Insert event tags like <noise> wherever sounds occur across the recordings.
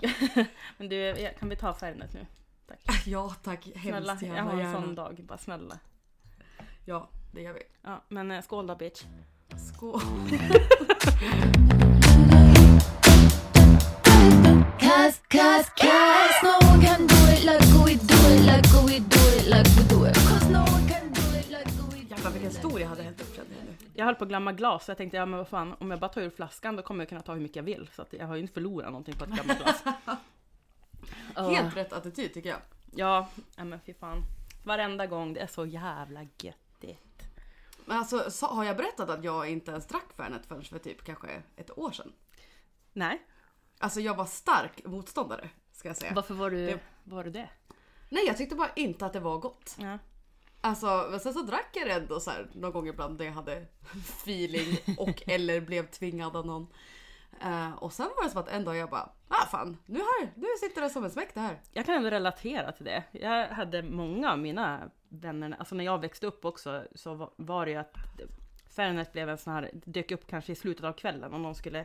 <laughs> Men du, kan vi ta Fernet nu? Ja tack, Snälla, hemskt jag gärna. har en gärna. sån dag. Bara snälla. Ja, det gör vi. Ja, men eh, skål då bitch. Skål. Cause, cause, cause no one can do it like we do it, like we do it, like we do it. Cause no one vilken stor jag hade hällt upp kände jag nu. Jag höll på att glömma glas så jag tänkte ja men vad fan om jag bara tar ur flaskan då kommer jag kunna ta hur mycket jag vill. Så att jag har ju inte förlorat någonting på att glömma glas. <laughs> Helt rätt attityd tycker jag. Ja, ja men fy fan. Varenda gång, det är så jävla göttigt. Men alltså sa- har jag berättat att jag inte ens drack Fernet förrän för typ kanske ett år sedan? Nej, Alltså jag var stark motståndare ska jag säga. varför var du Det- var du det? Nej jag tyckte bara inte att det var gott. Ja. Alltså men sen så drack jag det ändå så här, någon gång ibland när jag hade <laughs> feeling och <laughs> eller blev tvingad av någon. Eh, och sen var det som att en dag jag bara, ah fan, nu, har, nu sitter det som en smäck det här. Jag kan ändå relatera till det. Jag hade många av mina vänner, alltså när jag växte upp också så var- det ju att Fernet blev en sån här, dök upp kanske i slutet av kvällen om någon skulle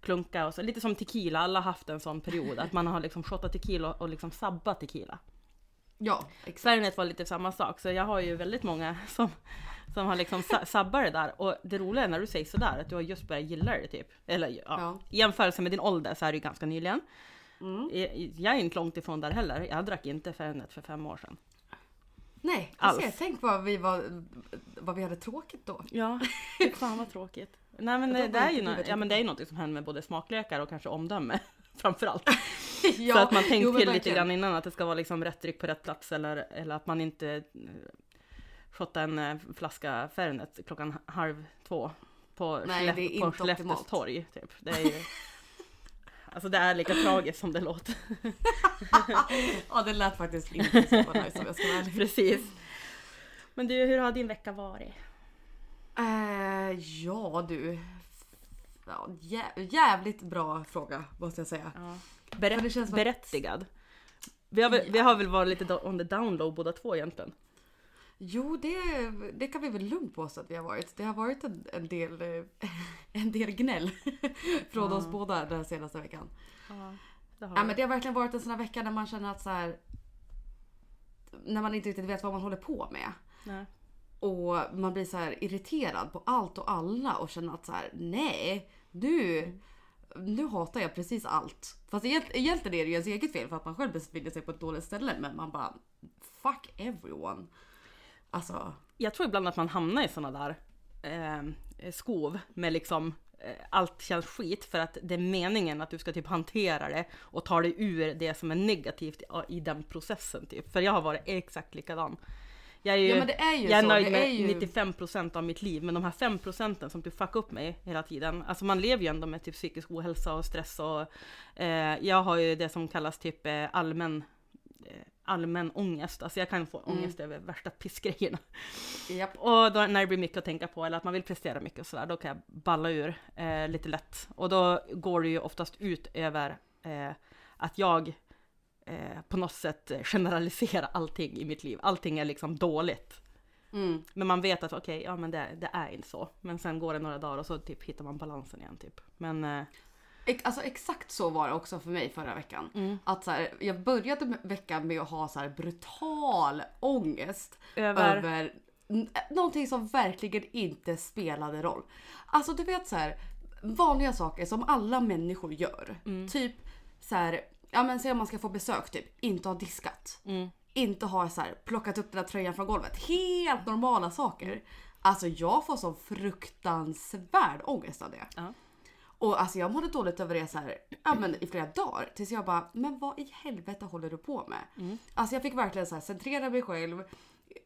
klunka och så, lite som tequila, alla har haft en sån period att man har liksom shottat tequila och liksom sabbat tequila. Ja, exakt. Fernet var lite samma sak, så jag har ju väldigt många <laughs> som, som har liksom sa- sabbat det där. Och det roliga är när du säger sådär, att du har just börjat gilla det typ. Eller ja, Ja. i jämförelse med din ålder så är det ju ganska nyligen. Mm. Jag- är inte långt ifrån där heller. Jag drack inte Fernet för fem år sedan. Nej, Alls. se, tänk vad vi, var, vad vi hade tråkigt då. Ja, fan vad tråkigt. Nej men <laughs> det, det är ju livet ja, men det är ju något som händer med både smaklökar och kanske omdöme. <laughs> Framförallt. <laughs> ja, så att man tänkt jo, till lite grann innan att det ska vara liksom rätt dryck på rätt plats eller, eller att man inte eh, shottar en eh, flaska Fernet klockan halv två på, Nej, Skellef- det är på Skellefteås torg. Typ. Det är ju, <laughs> alltså det är lika tragiskt som det låter. ja, det lät faktiskt inte så nice om jag ska vara ärlig. Precis. Men du, hur har din vecka varit? Eh, ja du. Ja, jä- jävligt bra fråga måste jag säga. Ja. Känns som berättigad. Vi har, väl, vi har väl varit lite on the down low båda två egentligen. Jo, det, det kan vi väl lugnt påstå att vi har varit. Det har varit en, en, del, eh, <laughs> en del gnäll <laughs> från Ja. oss båda den senaste veckan. Ja, det har Ja, men det har verkligen varit en sån här vecka när man känner att så här. När man inte riktigt vet vad man håller på med. Nej. Och man blir så här irriterad på allt och alla och känner att så här, nej, Du! nu hatar jag precis allt. Fast egent- egentligen är det ju ens eget fel för att man själv befinner sig på ett dåligt ställe. Men man bara, fuck everyone. Alltså, Jag tror ibland att man hamnar i sådana där eh, skov med liksom eh, allt känns skit för att det är meningen att du ska typ hantera det och ta dig ur det som är negativt i, i den processen typ. För jag har varit exakt likadan. Jag är ju, ja men det är ju jag är så. nöjd med ju... 95% av mitt liv, men de här 5% som du fuckar upp mig hela tiden. Alltså man lever ju ändå med typ psykisk ohälsa och stress och eh, jag har ju det som kallas typ eh, allmän eh, allmän ångest. Alltså jag kan få Mm. ångest över värsta pissgrejerna. Japp. <laughs> Och då när det blir mycket att tänka på eller att man vill prestera mycket och sådär, då kan jag balla ur eh, lite lätt. Och då går det ju oftast ut över eh, att jag eh, på något sätt generaliserar allting i mitt liv. Allting är liksom dåligt. Mm. Men man vet att okej, ja men det, det är inte så. Men sen går det några dagar och så typ hittar man balansen igen typ. Men eh, Alltså exakt så var det också för mig förra veckan. Mm. Att så här, jag började veckan med att ha så brutal ångest över... över n- någonting som verkligen inte spelade roll. Alltså du vet så här vanliga saker som alla människor gör. Mm. Typ så här, ja men säg om man ska få besök typ, inte ha diskat. Mm. Inte ha så här, plockat upp den där tröjan från golvet. Helt normala saker. Alltså jag får så fruktansvärd ångest av det. Ja. Och alltså jag mådde dåligt över det så här, ja, men i flera dagar. Tills jag bara, men vad i helvete håller du på med? Mm. Alltså jag fick verkligen så här, centrera mig själv,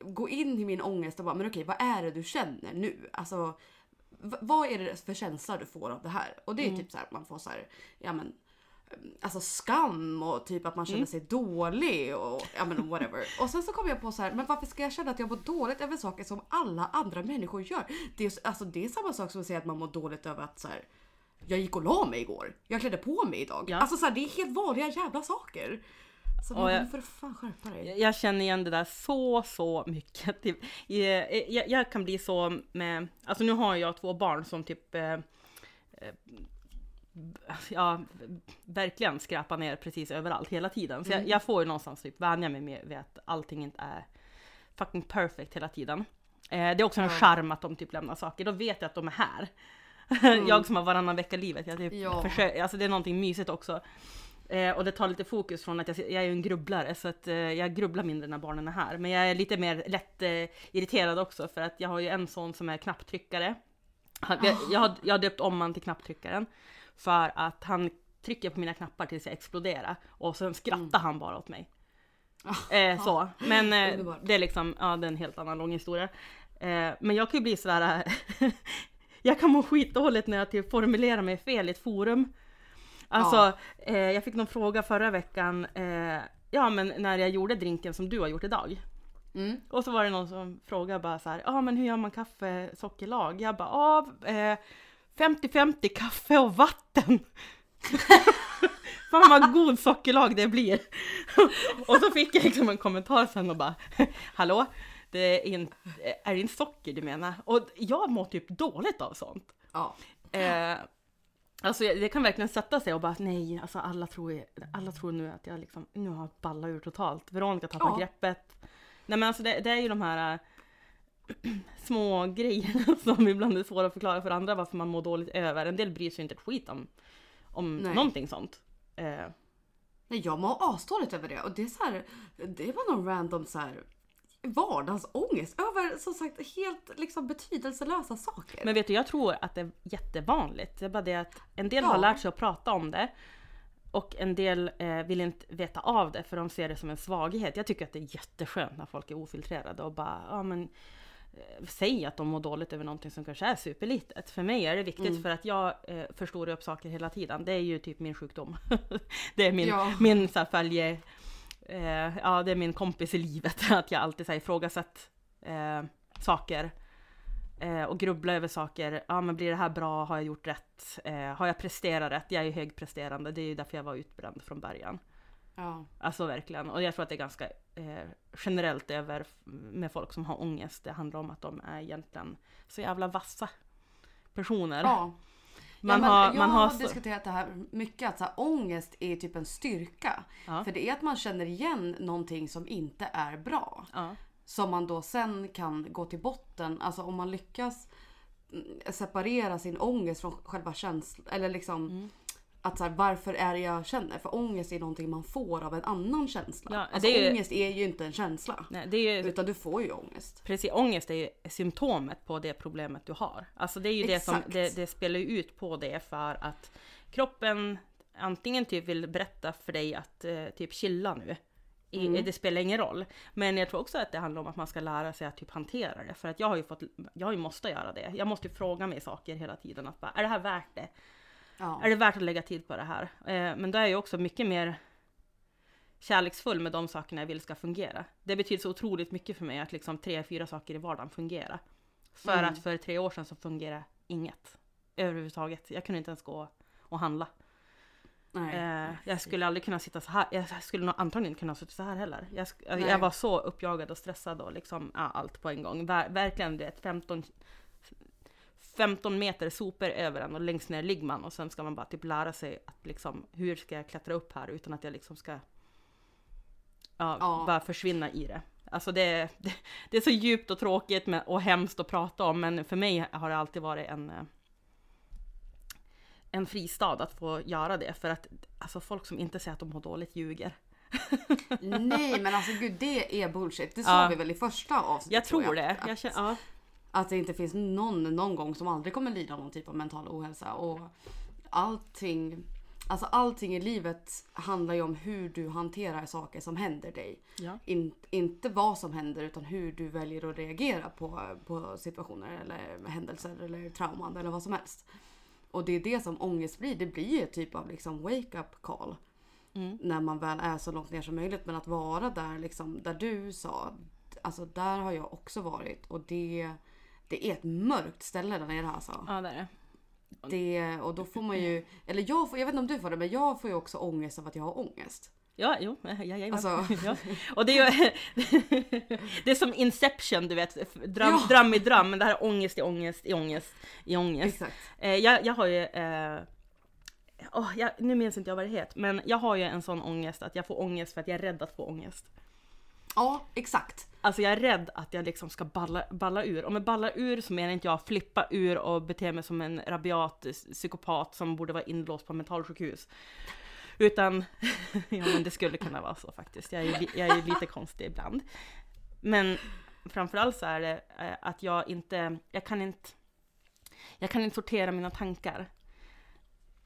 gå in i min ångest och bara, men okej vad är det du känner nu? Alltså vad är det för känsla du får av det här? Och det är Mm. typ så här, man får så här, ja men Alltså skam och typ att man känner Mm. sig dålig och ja men whatever. <laughs> Och sen så kom jag på så här, men varför ska jag känna att jag mår dåligt över saker som alla andra människor gör? Det är, alltså, det är samma sak som att säga att man mår dåligt över att så här, jag gick och la mig igår. Jag klädde på mig idag. Ja. Alltså så här, det är helt vanliga jävla saker. Så man jag- får fan skärpa dig. Jag- Jag känner igen det där så, så mycket. <laughs> Typ, eh, jag, jag kan bli så med, alltså nu har jag två barn som typ eh, eh, ja, verkligen skräpa ner precis överallt hela tiden. Så Mm. jag, jag får ju någonstans typ vänja mig med vid att allting inte är fucking perfect hela tiden. Eh, det är också en Ja. charm att de typ lämnar saker, då vet jag att de är här. <laughs> jag som har varannan vecka livet, jag typ Mm. Ja. försöker, alltså det är någonting mysigt också. Eh, och det tar lite fokus från att jag, jag är ju en grubblare så att eh, jag grubblar mindre när barnen är här. Men jag är lite mer lätt eh, irriterad också för att jag har ju en son som är knapptryckare. Han, jag, jag, har, jag har döpt om han till knapptryckaren. För att han trycker på mina knappar tills jag exploderar. Och sen skrattar han bara åt mig. Eh, så. Men eh, det är liksom, ja det är en helt annan lång historia. Eh, men jag kan ju bli sådär, <laughs> jag kan må skitdåligt när jag typ formulerar mig fel i ett forum. Alltså, Ja. eh, jag fick någon fråga förra veckan, eh, ja men när jag gjorde drinken som du har gjort idag. Mm. Och så var det någon som frågade bara så ja men hur gör man kaffe sockerlag? Jag bara, ja eh, 50-50 kaffe och vatten. Fan vad god sockerlag det blir. och så fick jag liksom en kommentar sen och bara, hallå? Det är, in, är det inte socker du menar? Och jag mår typ dåligt av sånt. Ja. Eh, alltså det kan verkligen sätta sig och bara nej, alltså alla tror, alla tror nu att jag liksom, nu har jag ballat ur totalt. Veronica tappar Ja. greppet. Nej men alltså det, det är ju de här äh, <clears throat> små grejerna <laughs> som ibland är svåra att förklara för andra varför man mår dåligt över. En del bryr sig inte ett skit om, om Nej. någonting sånt. Eh, Nej, jag mår asdåligt över det och det är så här, det var någon random så här vardagsångest över som sagt helt liksom betydelselösa saker. Men vet du, jag tror att det är jättevanligt. Det är bara det att en del Ja. har lärt sig att prata om det. Och en del eh, vill inte veta av det för de ser det som en svaghet. Jag tycker att det är jätteskönt när folk är ofiltrerade och bara, ja men Säg att de mår dåligt över någonting som kanske är superlitet. För mig är det viktigt Mm. för att jag eh, förstorar upp saker hela tiden. Det är ju typ min sjukdom. <laughs> det är min, Ja. min så här, följe, eh, ja det är min kompis i livet. <laughs> Att jag alltid så här, ifrågasatt eh, saker. Eh, och grubbla över saker. Ja men blir det här bra? Har jag gjort rätt? Eh, har jag presterat rätt? Jag är ju högpresterande. Det är ju därför jag var utbränd från början. Ja. Alltså verkligen. Och jag tror att det är ganska eh, generellt över med folk som har ångest. Det handlar om att de är egentligen så jävla vassa personer. ja. Man, ja, men har, jag man har, har diskuterat det här mycket att så här, ångest är typ en styrka. Ja. För det är att man känner igen någonting som inte är bra. ja, Som man då sen kan gå till botten. Alltså om man lyckas mm, separera sin ångest från själva känslan. Eller liksom Mm. Att så här, varför är det jag känner? För ångest är någonting man får av en annan känsla. Ja, alltså är ju- ångest är ju inte en känsla. nej, ju Utan du får ju ångest. Precis, ångest är ju symptomet på det problemet du har. Alltså det är ju det som, Exakt. det, det spelar ju ut på det för att kroppen antingen typ vill berätta för dig att eh, typ chilla nu. I, Mm. Det spelar ingen roll. Men jag tror också att det handlar om att man ska lära sig att typ hantera det. För att jag har ju fått, jag har ju måste göra det. Jag måste ju fråga mig saker hela tiden. Att bara, är det här värt det? Ja. Är det värt att lägga tid på det här? Eh, men då är jag också mycket mer kärleksfull med de sakerna jag vill ska fungera. Det betyder så otroligt mycket för mig att liksom tre, fyra saker i vardagen fungerar. För Mm. att för tre år sedan så fungerade inget överhuvudtaget. Jag kunde inte ens gå och handla. Nej. Eh, jag skulle aldrig kunna sitta så här. Jag skulle nog antagligen inte kunna sitta så här heller. Jag, jag var så uppjagad och stressad och liksom ja, allt på en gång. Ver- verkligen du vet 15 15 meter sopor över en och längst ner ligger man och sen ska man bara typ lära sig att liksom hur ska jag klättra upp här utan att jag liksom ska ja, Ja. bara försvinna i det. Alltså det, det, det är så djupt och tråkigt med, och hemskt att prata om men för mig har det alltid varit en eh, en fristad att få göra det för att alltså folk som inte säger att de mår dåligt ljuger. Nej men alltså gud det är bullshit. Det Ja. sa vi väl i första avsnittet? Jag tror det. Att, Jag känner, ja. Att det inte finns någon någon gång som aldrig kommer lida av någon typ av mental ohälsa. Och allting, alltså allting i livet handlar ju om hur du hanterar saker som händer dig. Ja. In, inte vad som händer utan hur du väljer att reagera på, på situationer eller händelser eller trauman eller vad som helst. Och det är det som ångest blir. Det blir ju ett typ av liksom wake up call. Mm. När man väl är så långt ner som möjligt. Men att vara där liksom, där du sa. Alltså där har jag också varit. Och det, det är ett mörkt ställe där nere alltså. ja, det är det. Det, och då får man ju, eller jag, får, jag vet inte om du får det men jag får ju också ångest av att jag har ångest. Ja, jo, <laughs> ja, ja, ja. Alltså- <laughs> ja. Och det är ju, <laughs> det är som Inception, du vet, dröm, Ja. dröm i dröm, men det här är ångest i ångest i ångest i ångest. Exakt. Eh, jag, jag har ju eh, åh, jag, nu minns inte jag vad det heter, men jag har ju en sån ångest att jag får ångest för att jag är rädd att få ångest. Ja, exakt. Alltså jag är rädd att jag liksom ska balla, balla ur. Och med balla ur så menar inte jag flippa ur och bete mig som en rabiat psykopat som borde vara inlåst på mentalsjukhus. Utan, <laughs> ja men det skulle kunna vara så faktiskt. Jag är, ju- jag är lite konstig ibland. Men framförallt så är det eh, att jag inte, jag kan inte, jag kan inte sortera mina tankar.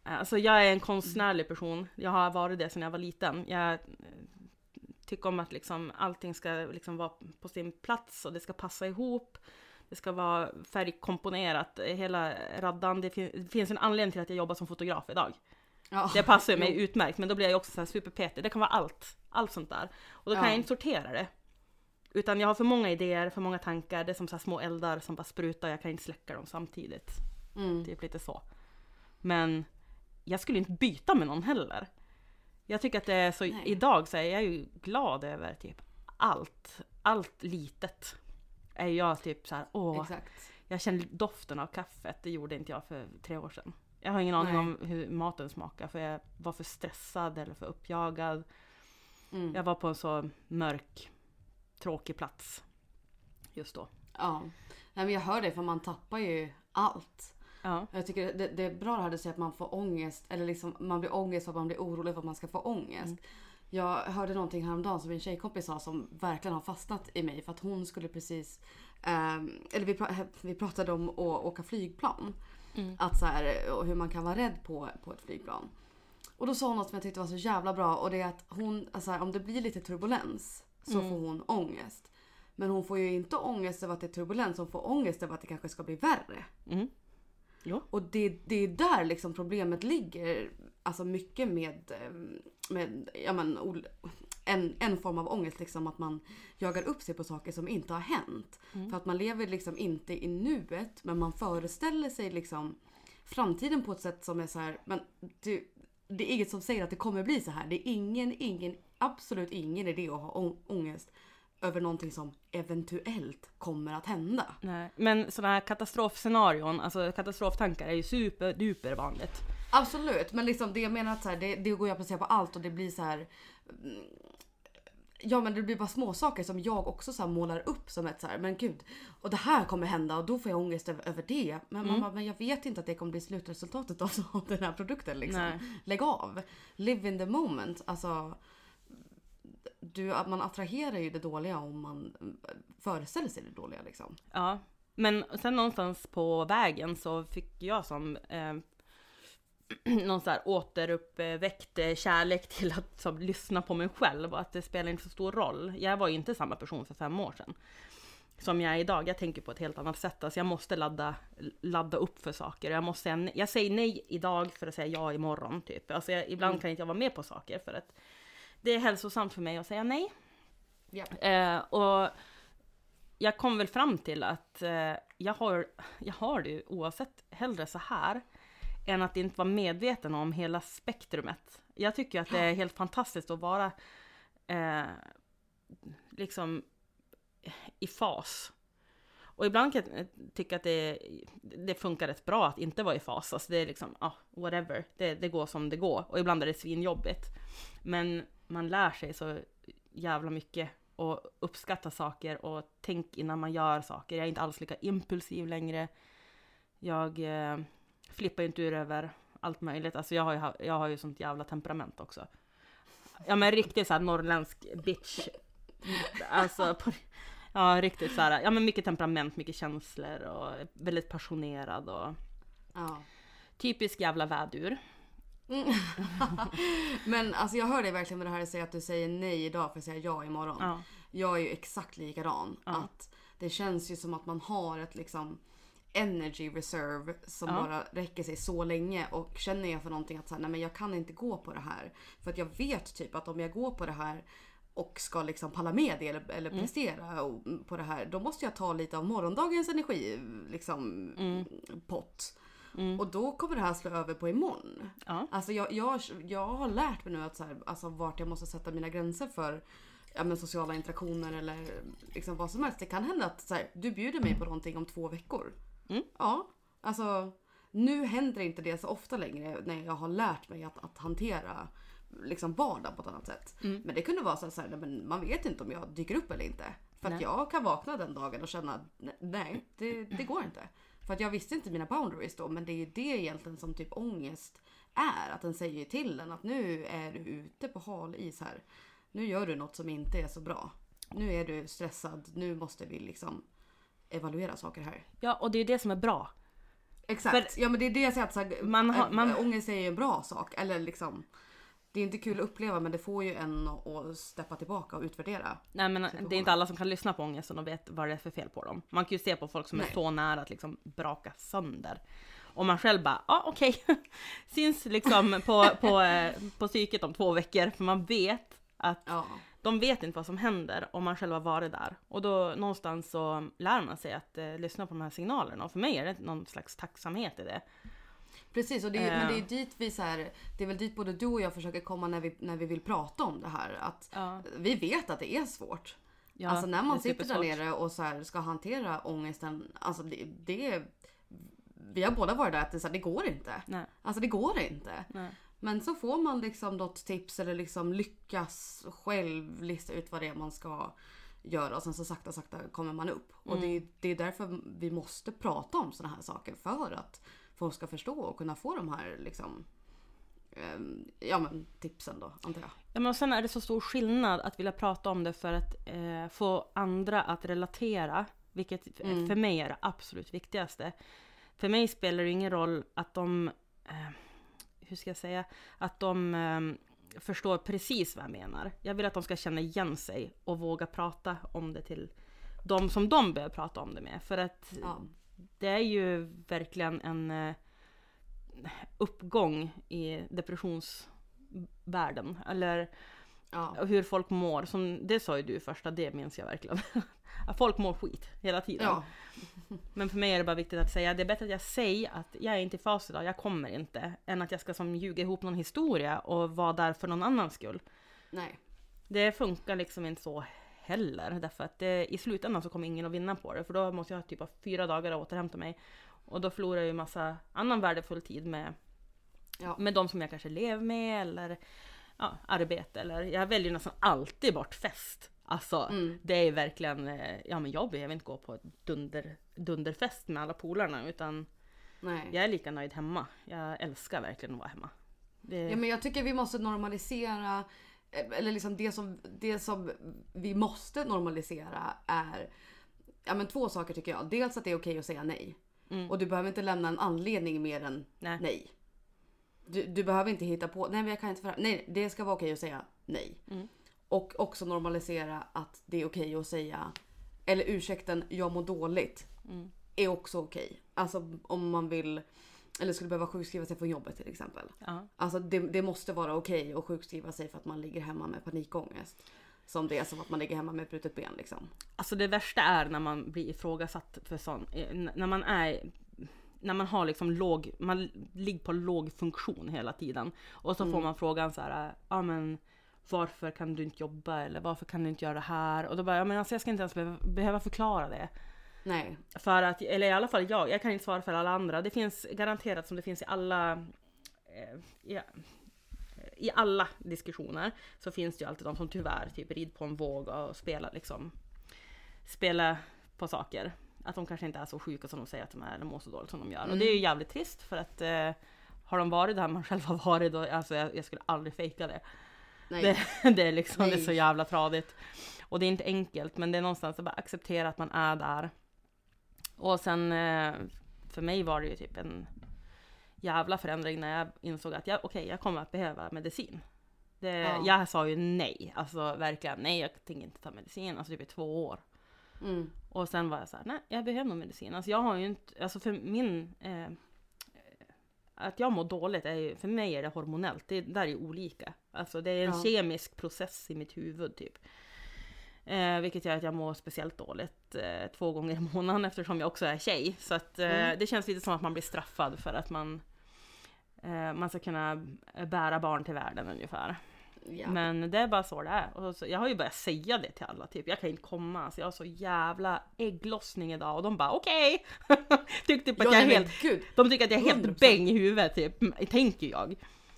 Alltså jag är en konstnärlig person. Jag har varit det sedan jag var liten. Jag tycker om att liksom allting ska liksom vara på sin plats och det ska passa ihop. Det ska vara färgkomponerat, hela raddan. Det, fin- det finns en anledning till att jag jobbar som fotograf idag. Ja. Det passar ju mig Jo. utmärkt, men då blir jag också så här superpetig. Det kan vara allt, allt sånt där. Och då kan Ja. jag inte sortera det. Utan jag har för många idéer, för många tankar. Det är som så små eldar som bara sprutar, jag kan inte släcka dem samtidigt. Mm. Typ lite så. Men jag skulle inte byta med någon heller. Jag tycker att det är så, Nej. idag så är jag ju glad över typ allt, allt litet. Är jag typ så här, åh, Exakt. jag känner doften av kaffet, det gjorde inte jag för tre år sedan. Jag har ingen aning Nej. om hur maten smakar för jag var för stressad eller för uppjagad. Mm. Jag var på en så mörk, tråkig plats just då. Ja. Nej, men jag hör det för man tappar ju allt. Ja, Jag tycker det, det är bra det här du säger att man får ångest. Eller liksom man blir ångest för att man blir orolig för att man ska få ångest. Mm. Jag hörde någonting häromdagen som en tjejkompis sa som verkligen har fastnat i mig. För att hon skulle precis... ehm, eller vi, pra- <laughs> vi pratade om att åka flygplan. Mm. Att så här, och hur man kan vara rädd på, på ett flygplan. Och då sa hon något som jag tyckte var så jävla bra. Och det är att hon, alltså här, om det blir lite turbulens så Mm. får hon ångest. Men hon får ju inte ångest över att det är turbulens. Hon får ångest över att det kanske ska bli värre. mm. Och det, det är där liksom problemet ligger. Alltså mycket med, eh, med ja men, en, en form av ångest. Liksom att man jagar upp sig på saker som inte har hänt. För att man lever liksom inte i nuet men man föreställer sig liksom framtiden på ett sätt som är så här. Men du, det är inget som säger att det kommer bli så här. Det är ingen, ingen, absolut ingen idé att ha ångest över någonting som eventuellt kommer att hända. Nej. Men sådana här katastrofscenarion, alltså katastroftankar är ju superduper vanligt. Absolut, men liksom det jag menar att så här, det, det går ju att applicera på allt och det blir så här. mm, Ja men det blir bara små saker som jag också så målar upp som ett så här, men gud. Och det här kommer hända och då får jag ångest över, över det. Men Mm. mamma, men jag vet inte att det kommer bli slutresultatet av, <laughs> av den här produkten liksom. Nej. Lägg av. Live in the moment. Alltså. Du, att man attraherar ju det dåliga om man mm, föreställer sig det dåliga liksom. Ja, men sen någonstans på vägen så fick jag som eh, <clears throat> någon så här återuppväckt eh, kärlek till att som, lyssna på mig själv och att det spelar inte så stor roll. Jag var ju inte samma person för fem år sedan som jag är idag. Jag tänker på ett helt annat sätt. Alltså jag måste ladda, ladda upp för saker. Jag, måste säga, jag säger nej idag för att säga ja imorgon. Typ. Alltså jag, ibland kan inte jag vara med på saker för att det är hälsosamt för mig att säga nej. Ja. Eh, och jag kom väl fram till att eh, jag, har, jag har det ju oavsett hellre så här än att inte vara medveten om hela spektrumet. Jag tycker att det är helt fantastiskt att vara eh, liksom i fas. Och ibland kan jag tycka att det, det funkar rätt bra att inte vara i fas. Alltså det är liksom, ah, whatever, det, det går som det går. Och ibland är det svinjobbigt. Men man lär sig så jävla mycket och uppskatta saker och tänk innan man gör saker. Jag är inte alls lika impulsiv längre. Jag eh, flippar ju inte ur över allt möjligt. Alltså jag har ju, jag har ju sånt jävla temperament också. Ja men riktigt såhär norrländsk bitch. Alltså, på, ja riktigt såhär, ja men mycket temperament, mycket känslor och väldigt passionerad och Ja. typisk jävla vädur. <laughs> Men alltså jag hör dig verkligen med det här att säga att du säger nej idag för att säga ja imorgon. Ja. Jag är ju exakt likadan. Ja. Att det känns ju som att man har ett liksom energy reserve som Ja. bara räcker sig så länge och känner jag för någonting att så här, nej men jag kan inte gå på det här. För att jag vet typ att om jag går på det här och ska liksom palla med det eller, eller prestera och, på det här. Då måste jag ta lite av morgondagens energi liksom pott. Och då kommer det här slå över på imorgon. Ja. Alltså jag, jag, jag har lärt mig nu att så här, alltså vart jag måste sätta mina gränser för ja, men sociala interaktioner eller liksom vad som helst. Det kan hända att så här, du bjuder mig på någonting om två veckor. Mm. Ja, alltså Nu händer inte det så ofta längre när jag har lärt mig att, att hantera liksom vardagen på ett annat sätt. Mm. Men det kunde vara så så här, men man vet inte om jag dyker upp eller inte. För att Nej. jag kan vakna den dagen och känna "Nej, nej, det, det går inte. För att jag visste inte mina boundaries då, men det är ju det egentligen som typ ångest är. Att den säger till en att nu är du ute på hal is här. Nu gör du något som inte är så bra. Nu är du stressad, nu måste vi liksom evaluera saker här. Ja, och det är det som är bra. Exakt, ja men det är det jag säger att så här, Man har- man- ångest är ju en bra sak. Eller liksom, det är inte kul att uppleva men det får ju en att steppa tillbaka och utvärdera. Nej men det är inte alla som kan lyssna på ångesten och vet vad det är för fel på dem. Man kan ju se på folk som är Nej. så nära att liksom braka sönder. Och man själv bara, ja ah, okej. <laughs> Syns liksom på, på, eh, på psyket om två veckor. För man vet att Ja. de vet inte vad som händer om man själv har varit där. Och då någonstans så lär man sig att eh, lyssna på de här signalerna. Och för mig är det någon slags tacksamhet i det. Precis, och det, är- men det är Eh. dit vi så här, det är väl dit både du och jag försöker komma när vi, när vi vill prata om det här. Att Ja, vi vet att det är svårt. ja, alltså när man sitter där nere och så här ska hantera ångesten. Alltså det, det är, vi har båda varit där att det, så här, det går inte. Nej, Alltså det går inte. nej. Men så får man liksom något tips eller liksom lyckas själv lista ut vad det är man ska göra och sen så sakta sakta kommer man upp. Och det, är- det är därför vi måste prata om sådana här saker för att folk ska förstå och kunna få de här liksom ehm, ja men tipsen då antar jag. Ja, men sen är det så stor skillnad att vilja prata om det för att eh, få andra att relatera. Vilket Mm. för mig är det absolut viktigaste. För mig spelar det ingen roll att de, eh, hur ska jag säga, att de eh, förstår precis vad jag menar. Jag vill att de ska känna igen sig och våga prata om det till de som de behöver prata om det med. För att Ja. Det är ju verkligen en eh, uppgång i depressionsvärlden. Eller Ja. hur folk mår. Som, det sa ju du första, det minns jag verkligen. <laughs> Att folk mår skit hela tiden. ja. Men för mig är det bara viktigt att säga, det är bättre att jag säger att jag är inte i fas idag, jag kommer inte. Än att jag ska som ljuga ihop någon historia och vara där för någon annans skull. Nej. Det funkar liksom inte så heller. Därför att det, i slutändan så kommer ingen att vinna på det. För då måste jag ha typ av fyra dagar att återhämta mig. Och då förlorar jag ju massa annan värdefull tid med, Ja. med de som jag kanske lever med eller ja, arbete. Eller jag väljer nästan alltid bort fest. Alltså Mm. det är verkligen, eh, ja men jag behöver inte gå på dunder, dunderfest med alla polarna utan Nej. jag är lika nöjd hemma. Jag älskar verkligen att vara hemma. Det, Ja, men jag tycker vi måste normalisera, eller liksom det som, det som vi måste normalisera är ja, men två saker tycker jag. Dels att det är okej att säga nej. Mm. Och du behöver inte lämna en anledning mer än Nej. nej. Du, du behöver inte hitta på, nej men jag kan inte för Nej, det ska vara okej att säga nej. Mm. Och också normalisera att det är okej att säga, eller ursäkten, jag mår dåligt. Mm. Är också okej. Alltså om man vill, eller skulle behöva sjukskriva sig från jobbet till exempel. ja. Alltså det, det måste vara okej att sjukskriva sig för att man ligger hemma med panikångest. Som det är som att man ligger hemma med brutet ben liksom. Alltså det värsta är när man blir ifrågasatt för sån, eh, när man är när man har liksom låg, man ligger på låg funktion hela tiden. Och så får Mm. man frågan så här, ja men varför kan du inte jobba eller varför kan du inte göra det här? Och då bara, ja men alltså jag ska inte ens behöva förklara det. Nej. För att, eller i alla fall jag, jag kan inte svara för alla andra. Det finns garanterat som det finns i alla eh, i, i alla diskussioner så finns det ju alltid de som tyvärr typ rider på en våg och spelar liksom spelar på saker. Att de kanske inte är så sjuka som de säger att de är eller mår så dåligt som de gör. Och det är ju jävligt trist för att eh, har de varit där man <laughs> själv har varit då, alltså jag, jag skulle aldrig fejka det. Nej. Det, <laughs> det är liksom det är Nej. så jävla tradigt. Och det är inte enkelt men det är någonstans att bara acceptera att man är där. Och sen eh, för mig var det ju typ en jävla förändring när jag insåg att jag, okej, jag kommer att behöva medicin. Det, Ja. Jag sa ju nej, alltså verkligen nej, jag tänker inte ta medicin, alltså typ i två år. Mm. Och sen var jag så här, nej jag behöver nog medicin. Alltså jag har ju inte, alltså för min... Eh, att jag mår dåligt, är ju, för mig är det hormonellt. Det där är ju olika. Alltså det är en Ja. kemisk process i mitt huvud typ. Eh, vilket gör att jag mår speciellt dåligt eh, två gånger i månaden eftersom jag också är tjej. Så att eh, Mm. det känns lite som att man blir straffad för att man, eh, man ska kunna bära barn till världen ungefär. Ja. Men det är bara så det är. Och så, jag har ju börjat säga det till alla, typ jag kan inte komma, alltså, jag har så jävla ägglossning idag och de bara okej. <laughs> Tyckte typ att Ja, jag är nej, men helt, gud. de tycker att jag är helt 100%. bäng i huvudet typ, tänker jag.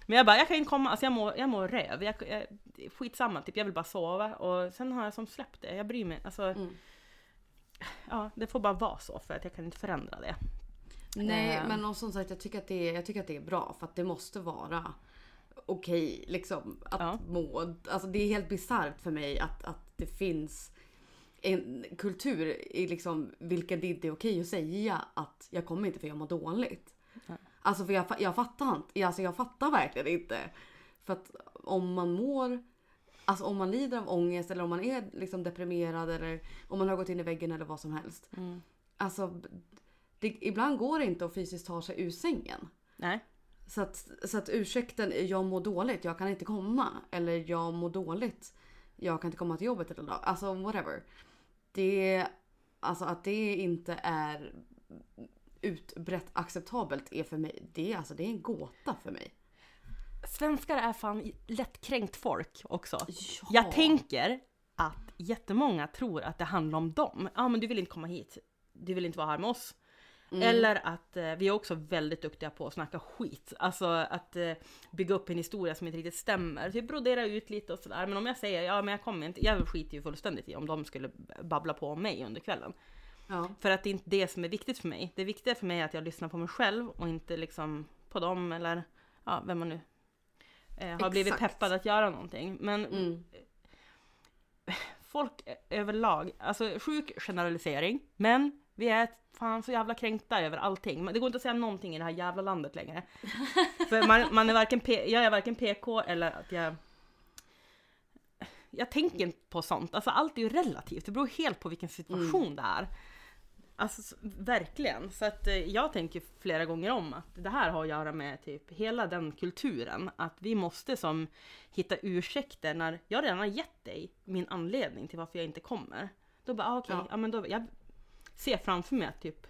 Men jag bara, jag kan inte komma, alltså jag mår, jag mår röv. Jag, jag, skitsamma, typ jag vill bara sova. Och sen har jag som släppt det, jag bryr mig. Alltså, Mm. Ja, det får bara vara så för att jag kan inte förändra det. Nej Eh. men och som sagt jag tycker, att det är, jag tycker att det är bra för att det måste vara okej liksom att Ja. må. Alltså det är helt bisarrt för mig att, att det finns en kultur i liksom vilken det inte är okej att säga att jag kommer inte för jag mår dåligt. Ja. Alltså för jag, jag fattar inte. Alltså jag fattar verkligen inte. För att om man mår Alltså om man lider av ångest eller om man är liksom deprimerad eller om man har gått in i väggen eller vad som helst. Mm. Alltså, det, ibland går det inte att fysiskt ta sig ur sängen. Nej. Så att, så att ursäkten jag mår dåligt, jag kan inte komma. Eller jag mår dåligt, jag kan inte komma till jobbet idag. Alltså whatever. Det, alltså att det inte är utbrett acceptabelt är för mig, det alltså, det är en gåta för mig. Svenskar är fan lättkränkt folk också. Ja. Jag tänker att jättemånga tror att det handlar om dem. Ja men du vill inte komma hit. Du vill inte vara här med oss. Eller att eh, vi är också väldigt duktiga på att snacka skit. Alltså att eh, bygga upp en historia som inte riktigt stämmer. Typ brodera ut lite och sådär. Men om jag säger ja men jag kommer inte. Jag skiter ju fullständigt i om de skulle babbla på om mig under kvällen. Ja. För att det är inte det som är viktigt för mig. Det viktiga för mig är att jag lyssnar på mig själv och inte liksom på dem eller ja, vem man nu eh, har blivit peppad att göra någonting. Men Mm. folk överlag, alltså sjuk generalisering, men vi är fan så jävla kränkta över allting. Det går inte att säga någonting i det här jävla landet längre. <laughs> För man, man är varken P, jag är varken PK eller att jag jag tänker inte på sånt, alltså allt är ju relativt, det beror helt på vilken situation det är. Alltså verkligen, så att eh, jag tänker flera gånger om att det här har att göra med typ hela den kulturen. Att vi måste som hitta ursäkter när jag redan har gett dig min anledning till varför jag inte kommer. Då bara, ah, okej, Ja. ja. men då, jag ser framför mig att typ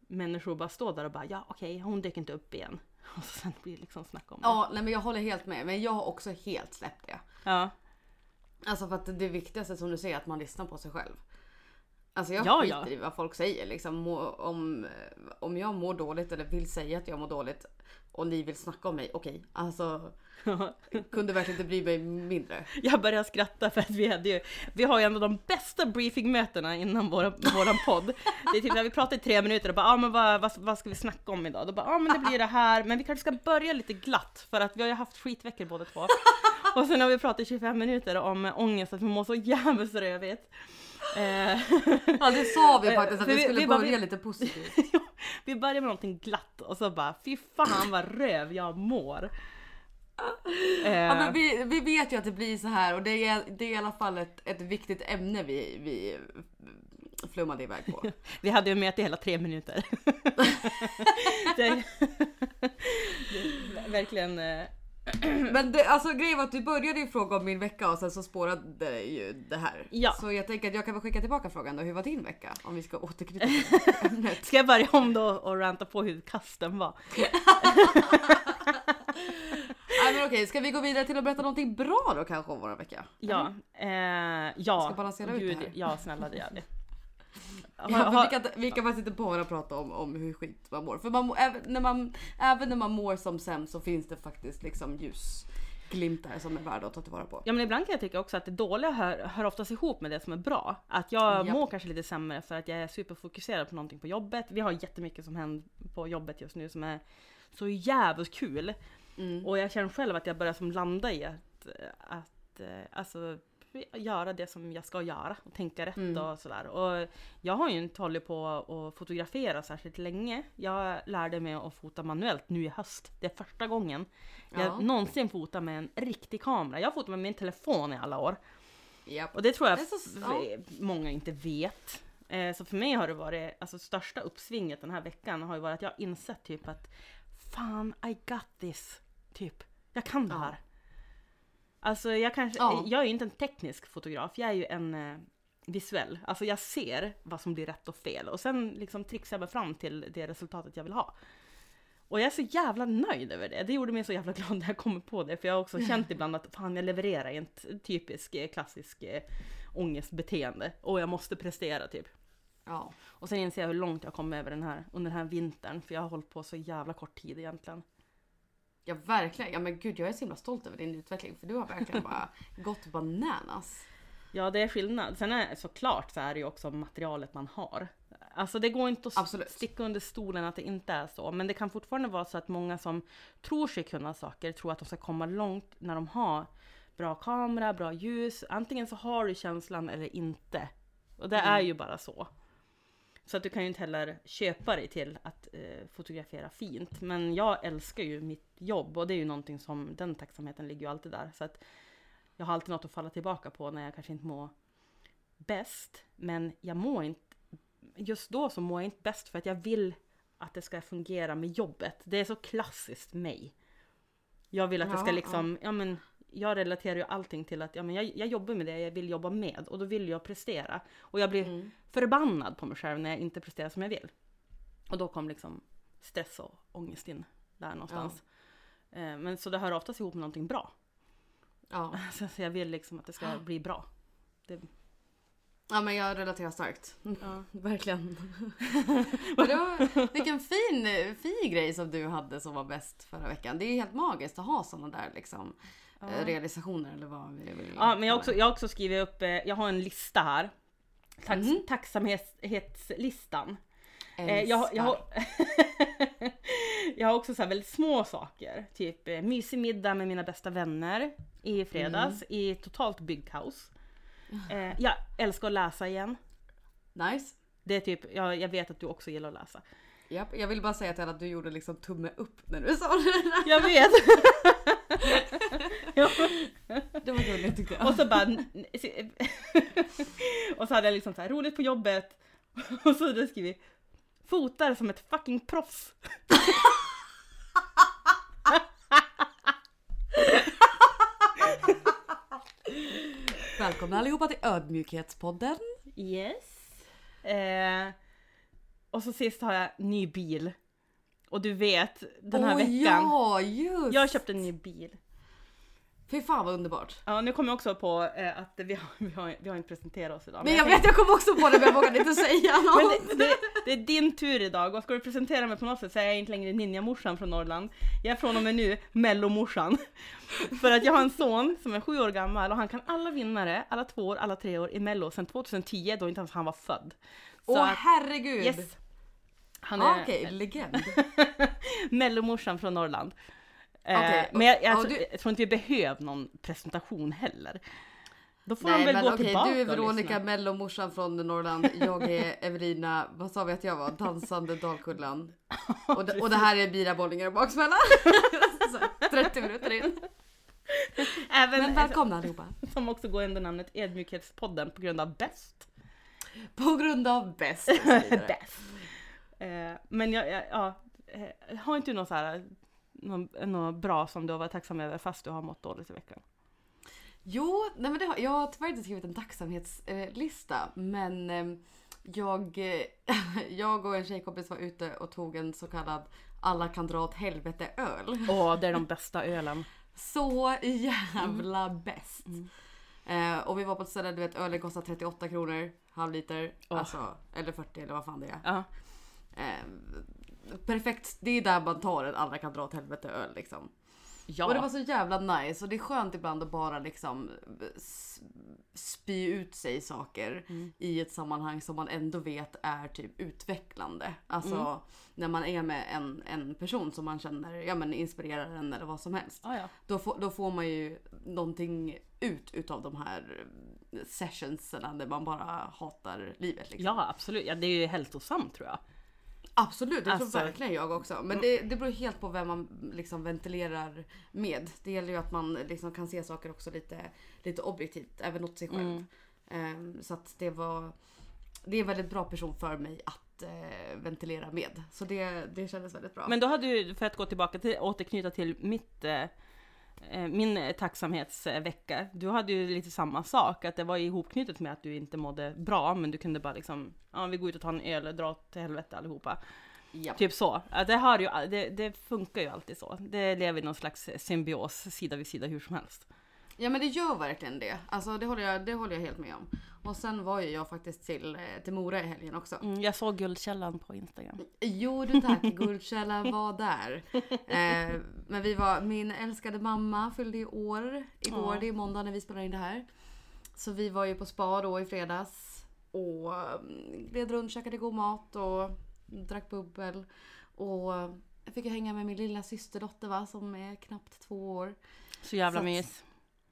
människor bara står där och bara, ja okej, hon dök inte upp igen. <laughs> Och så sen blir det liksom snack om det. ja, nej men jag håller helt med. Men jag har också helt släppt det. Ja. Alltså för att det viktigaste som du säger är att man lyssnar på sig själv. Alltså jag Ja, skiter ja. i vad folk säger. Liksom, om, om jag mår dåligt eller vill säga att jag mår dåligt och ni vill snacka om mig, okej. Alltså, <laughs> kunde verkligen inte bry mig mindre. Jag börjar skratta för att vi hade ju, vi har ju ändå de bästa briefingmötena innan våran podd. Det är typ när vi pratar i tre minuter och bara, ja ah, men vad, vad, vad ska vi snacka om idag? Då bara, ja ah, men det blir det här, men vi kanske ska börja lite glatt för att vi har ju haft skitveckor båda två. <laughs> Och sen har vi pratat i 25 minuter om ångest, att vi mår så jävligt rövigt. Eh, Ja det sa vi Eh, faktiskt att vi vi- skulle vi bara- börja vi- lite positivt. <laughs> vi börjar med någonting glatt och så bara, fy fan vad röv jag mår. Eh, Ja, men vi, vi vet ju att det blir så här och det är, det är i alla fall ett, ett viktigt ämne vi, vi flummade iväg på. <laughs> Vi hade ju möte i hela tre minuter. <laughs> det, det, verkligen. <clears throat> Men det, alltså grejen var att du började ju fråga om min vecka och sen så spårade det ju det här. Ja. Så jag tänker att jag kan väl skicka tillbaka frågan då. Hur var din vecka? Om vi ska återknyta till <laughs> ämnet. Ska jag börja om då och ranta på hur kasten var? <laughs> Nej men okej, ska vi gå vidare till att berätta någonting bra då kanske om vår vecka? Ja, eh, ja. Ska balansera ut det här. Ja, snälla det gör Ja, vi, kan, inte- vi kan faktiskt inte bara prata om, om hur skit man mår. För man, mår- även, när man, även när man mår som sämst så finns det faktiskt liksom ljusglimtar som är värda att ta tillvara på. Ja men ibland kan jag tycka också att det dåliga hör, hör oftast ihop med det som är bra. Att jag Ja. mår kanske lite sämre för att jag är superfokuserad på någonting på jobbet. Vi har jättemycket som händer på jobbet just nu som är så jävligt kul. Mm. Och jag känner själv att jag börjar som landa i att, att eh, alltså, göra det som jag ska göra och tänka rätt Mm. och sådär. Och jag har ju inte hållit på att fotografera särskilt länge. Jag lärde mig att fota manuellt nu i höst. Det är första gången jag Ja. någonsin fotar med en riktig kamera. Jag har fotat med min telefon i alla år. Japp. Och det tror jag Det så- f- många inte vet. Eh, Så för mig har det varit, alltså största uppsvinget den här veckan har ju varit att jag har insett typ att Fan, I got this. Typ, jag kan det Ja. Alltså jag kanske, Ja. jag är ju inte en teknisk fotograf, jag är ju en eh, visuell. Alltså jag ser vad som blir rätt och fel och sen liksom trixar jag mig fram till det resultatet jag vill ha. Och jag är så jävla nöjd över det. Det gjorde mig så jävla <laughs> glad när jag kom på det. För jag har också känt ibland att fan jag levererar i en t- typisk eh, klassisk eh, ångestbeteende. Och jag måste prestera typ. Ja. Och sen inser jag hur långt jag kom över den här, under den här vintern. För jag har hållit på så jävla kort tid egentligen. Ja, verkligen. Ja men gud jag är så himla stolt över din utveckling för du har verkligen bara <laughs> gått bananas. Ja, det är skillnad. Sen är såklart så är det ju också materialet man har. Alltså det går inte att Absolut. sticka under stolen att det inte är så. Men det kan fortfarande vara så att många som tror sig kunna saker tror att de ska komma långt när de har bra kamera, bra ljus. Antingen så har du känslan eller inte. Och det är ju bara så. Så att du kan ju inte heller köpa dig till att eh, fotografera fint. Men jag älskar ju mitt jobb och det är ju någonting som, den tacksamheten ligger ju alltid där. Så att jag har alltid något att falla tillbaka på när jag kanske inte mår bäst. Men jag mår inte, just då så mår jag inte bäst för att jag vill att det ska fungera med jobbet. Det är så klassiskt mig. Jag vill att det ska Ja, liksom, ja men jag relaterar ju allting till att ja, men jag, jag jobbar med det jag vill jobba med och då vill jag prestera. Och jag blir Mm. förbannad på mig själv när jag inte presterar som jag vill. Och då kom liksom stress och ångest in där någonstans. Eh, Men så det hör oftast ihop med någonting bra. Ja. Så <laughs> så jag vill liksom att det ska bli bra. Det, ja men jag relaterar starkt. ja. Verkligen. <laughs> Men var, vilken fin, fin grej som du hade som var bäst förra veckan. Det är helt magiskt att ha sådana där liksom, eh, realisationer eller vad vi vill ja, men jag har, också, jag också skrivit upp, eh, jag har en lista här. Tax, Mhm. Tacksamhetslistan. Eh, jag, jag, har, <laughs> jag har också så väldigt små saker. Typ eh, mysig middag med mina bästa vänner i fredags i totalt byggkaos. Eh, jag älskar att läsa igen. Nice. Det är typ, jag, jag vet att du också gillar att läsa. Japp, jag vill bara säga till alla att du gjorde liksom tumme upp när du sa det där. Jag vet! <laughs> <laughs> Det var gulligt tyckte jag. Och så bara... <laughs> och så hade jag liksom så här roligt på jobbet. <laughs> Och så hade jag skrivit fotar som ett fucking proffs. Välkomna allihopa till Ödmjukhetspodden. Yes. Eh, och så sist har jag ny bil. Och du vet, den här Åh, veckan. Ja, just! Jag köpte en ny bil. Fy fan vad underbart. Ja, nu kommer jag också på eh, att vi har, vi, har, vi har inte presenterat oss idag. Men jag tänkte- vet, jag kom också på det men jag vågade inte säga <laughs> Men något. det, det, det är din tur idag och ska du presentera mig på något sätt så är jag inte längre ninjamorsan från Norrland. Jag är från och med nu mellomorsan. <laughs> För att jag har en son som är sju år gammal och han kan alla vinnare, alla två år, alla tre år i mello sedan 2010 då inte ens han var född. Så Åh att, herregud! yes. Han Ah, är Okej, legend. <laughs> mellomorsan från Norrland. Eh, Okej, Men jag, jag, ja, tror- du- jag tror inte vi behöver någon presentation heller. Då får de Nej väl men gå okej, tillbaka du är Veronica lyssna. Mello, morsan från Norrland. Jag är <laughs> Evelina, vad sa vi att jag var? Dansande Dalkullan. Och, och det här är Bira Bollinger och baksmälla. Så, 30 minuter in. Även, Men välkomna allihopa. som också går under namnet Ödmjukhetspodden på grund av bäst. På grund av bäst. <laughs> Bäst. Eh, men jag, jag, ja, eh, har inte du något så här, något, något bra som du har varit tacksam över fast du har mått dåligt i veckan? Jo, nej men det har, jag har tyvärr inte skrivit en tacksamhetslista men eh, jag, eh, <laughs> jag och en tjejkompis var ute och tog en så kallad alla kan dra åt helvete öl. Åh, det är de <laughs> bästa ölen. Så jävla bäst. Eh, och vi var på ett ställe, du vet ölen kostar 38 kronor, halv liter. Åh. Alltså, eller 40 eller vad fan det är. Ja. Eh, perfekt, det är där man tar en alla kan dra åt helvete öl liksom. Ja. Och det var så jävla nice och det är skönt ibland att bara liksom spy ut sig saker i ett sammanhang som man ändå vet är typ utvecklande. Alltså när man är med en, en person som man känner ja, men inspirerar en eller vad som helst. Ja, ja. Då får, då får man ju någonting ut utav de här sessionserna där man bara hatar livet. Liksom. ja, absolut. Ja, det är ju hälsosamt tror jag. Absolut, det Alltså- tror verkligen jag också. Men det, det beror helt på vem man liksom ventilerar med. Det gäller ju att man liksom kan se saker också lite, lite objektivt, även åt sig själv. Mm. Ehm, så att det var... Det är en väldigt bra person för mig att eh, ventilera med. Så det, det kändes väldigt bra. Men då hade du, för att gå tillbaka till, återknyta till mitt, eh, min tacksamhetsvecka. Du hade ju lite samma sak, att det var ihopknutet med att du inte mådde bra, men du kunde bara liksom, ja vi går ut och tar en öl och dra åt helvete allihopa. Ja. Typ så. Det, har ju, det, det funkar ju alltid så. Det lever i någon slags symbios sida vid sida hur som helst. Ja men det gör verkligen det. Alltså det håller jag, det håller jag helt med om. Och sen var ju jag faktiskt till, eh, till Mora i helgen också. Mm, jag såg Guldkällan på Instagram. Jo du tack, <laughs> Guldkällan var där. Eh, men vi var, min älskade mamma fyllde i år igår, Ja. det är måndag när vi spelar in det här. Så vi var ju på spa då i fredags och mm, gled runt, käkade god mat och drack bubbel. Och jag fick hänga med min lilla systerdotter va, som är knappt två år. Så jävla Så att- mys.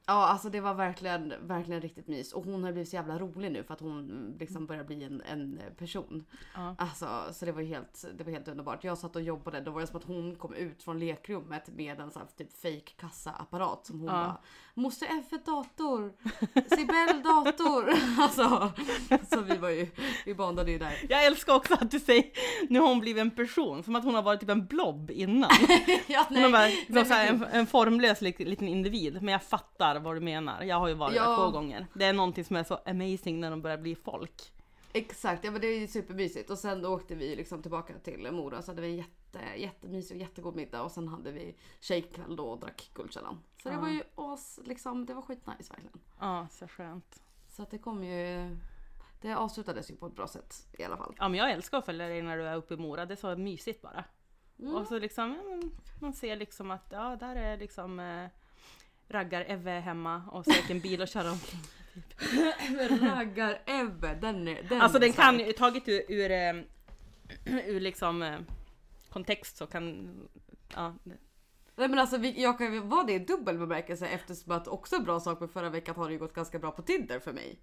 Ja alltså det var verkligen, verkligen riktigt mys. Och hon har blivit så jävla rolig nu för att hon liksom börjar bli en, en person. Ja. Alltså så det var helt, det var helt underbart. Jag satt och jobbade, då var det som att hon kom ut från lekrummet med en sån här typ fake kassaapparat som hon Ja. bara Måste F1 dator, Sibel dator. <laughs> Alltså, så vi var ju, vi bondade ju där. Jag älskar också att du säger, nu har hon blivit en person, som att hon har varit typ en blob innan. <laughs> Ja, Hon har nej, så här, men en, en formlös liten individ, men jag fattar vad du menar. Jag har ju varit Ja. där två gånger. Det är någonting som är så amazing när de börjar bli folk. Exakt, ja men det är ju supermysigt. Och sen då åkte vi liksom tillbaka till Mora så hade vi en jätte, jättemysig och jättegod middag och sen hade vi shakekväll då och drack Guldkällan. Så det Ja. var ju as, liksom, det var skitnice verkligen. Ja, så skönt. Så att det kom ju, det avslutades ju på ett bra sätt i alla fall. Ja men jag älskar att följa dig när du är uppe i Mora, det är så mysigt bara. Mm. Och så liksom, man ser liksom att ja, där är liksom eh, raggar-Eve hemma och så åker en bil och kör omkring. <laughs> Raggar-Ebbe, den är den Alltså den kan ju, taget ur, ur, eh, <clears throat> ur liksom eh, kontext så kan, ja, Nej men alltså vi, jag kan ju vara det i dubbel bemärkelse eftersom att också bra sak med förra veckan har det ju gått ganska bra på Tinder för mig.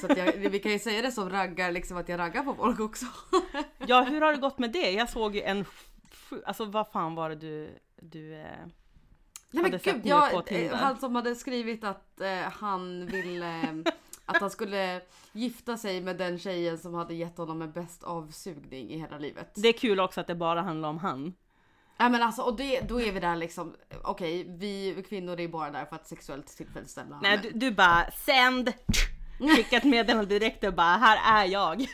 Så jag, vi kan ju säga det som raggar, liksom att jag raggar på folk också. ja hur har det gått med det? Jag såg ju en, alltså vad fan var det du, du eh, Nej, men gud, jag, eh, han som hade skrivit att eh, han ville att han skulle gifta sig med den tjejen som hade gett honom en bäst avsugning i hela livet. Det är kul också att det bara handlar om han. Nej men alltså och det, då är vi där liksom, okej vi kvinnor är bara där för att sexuellt tillfredsställa Nej du, du bara sänd! Skicka ett meddelande direkt och bara här är jag. <laughs>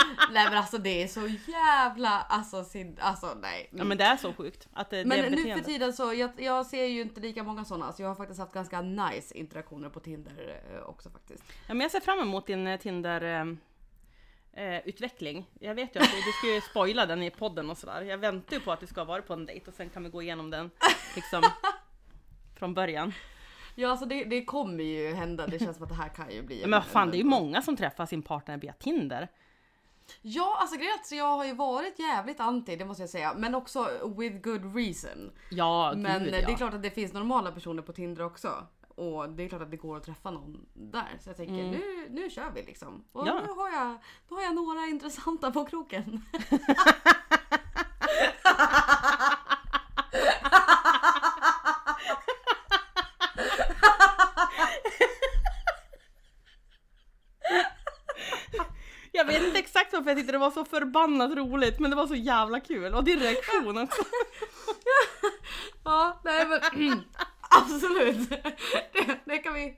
<laughs> Nej men alltså det är så jävla, alltså, sin, alltså nej. Ja men det är så sjukt. Att det, det Men är nu för tiden så, jag, jag ser ju inte lika många sådana så jag har faktiskt haft ganska nice interaktioner på Tinder eh, också faktiskt. Ja, men jag ser fram emot din eh, Tinder eh, eh, utveckling. Jag vet ju att du, ska ju spoila den i podden och sådär. Jag väntar ju på att du ska varit på en dejt och sen kan vi gå igenom den liksom <laughs> från början. Ja alltså det, det kommer ju hända, det känns som att det här kan ju bli men vad fan, det är ju många som träffar sin partner via Tinder. Ja alltså grejen att jag har ju varit jävligt anti det måste jag säga men också with good reason. Ja, Men gud, ja. det är klart att det finns normala personer på Tinder också. Och det är klart att det går att träffa någon där. Så jag tänker nu, nu kör vi liksom. Och Ja. nu, har jag, nu har jag några intressanta på kroken. <laughs> <laughs> Jag vet inte exakt varför jag tyckte det var så förbannat roligt, men det var så jävla kul. Och din reaktion också. <laughs> Ja, nej men <clears throat> absolut. <laughs> Det, det, kan vi,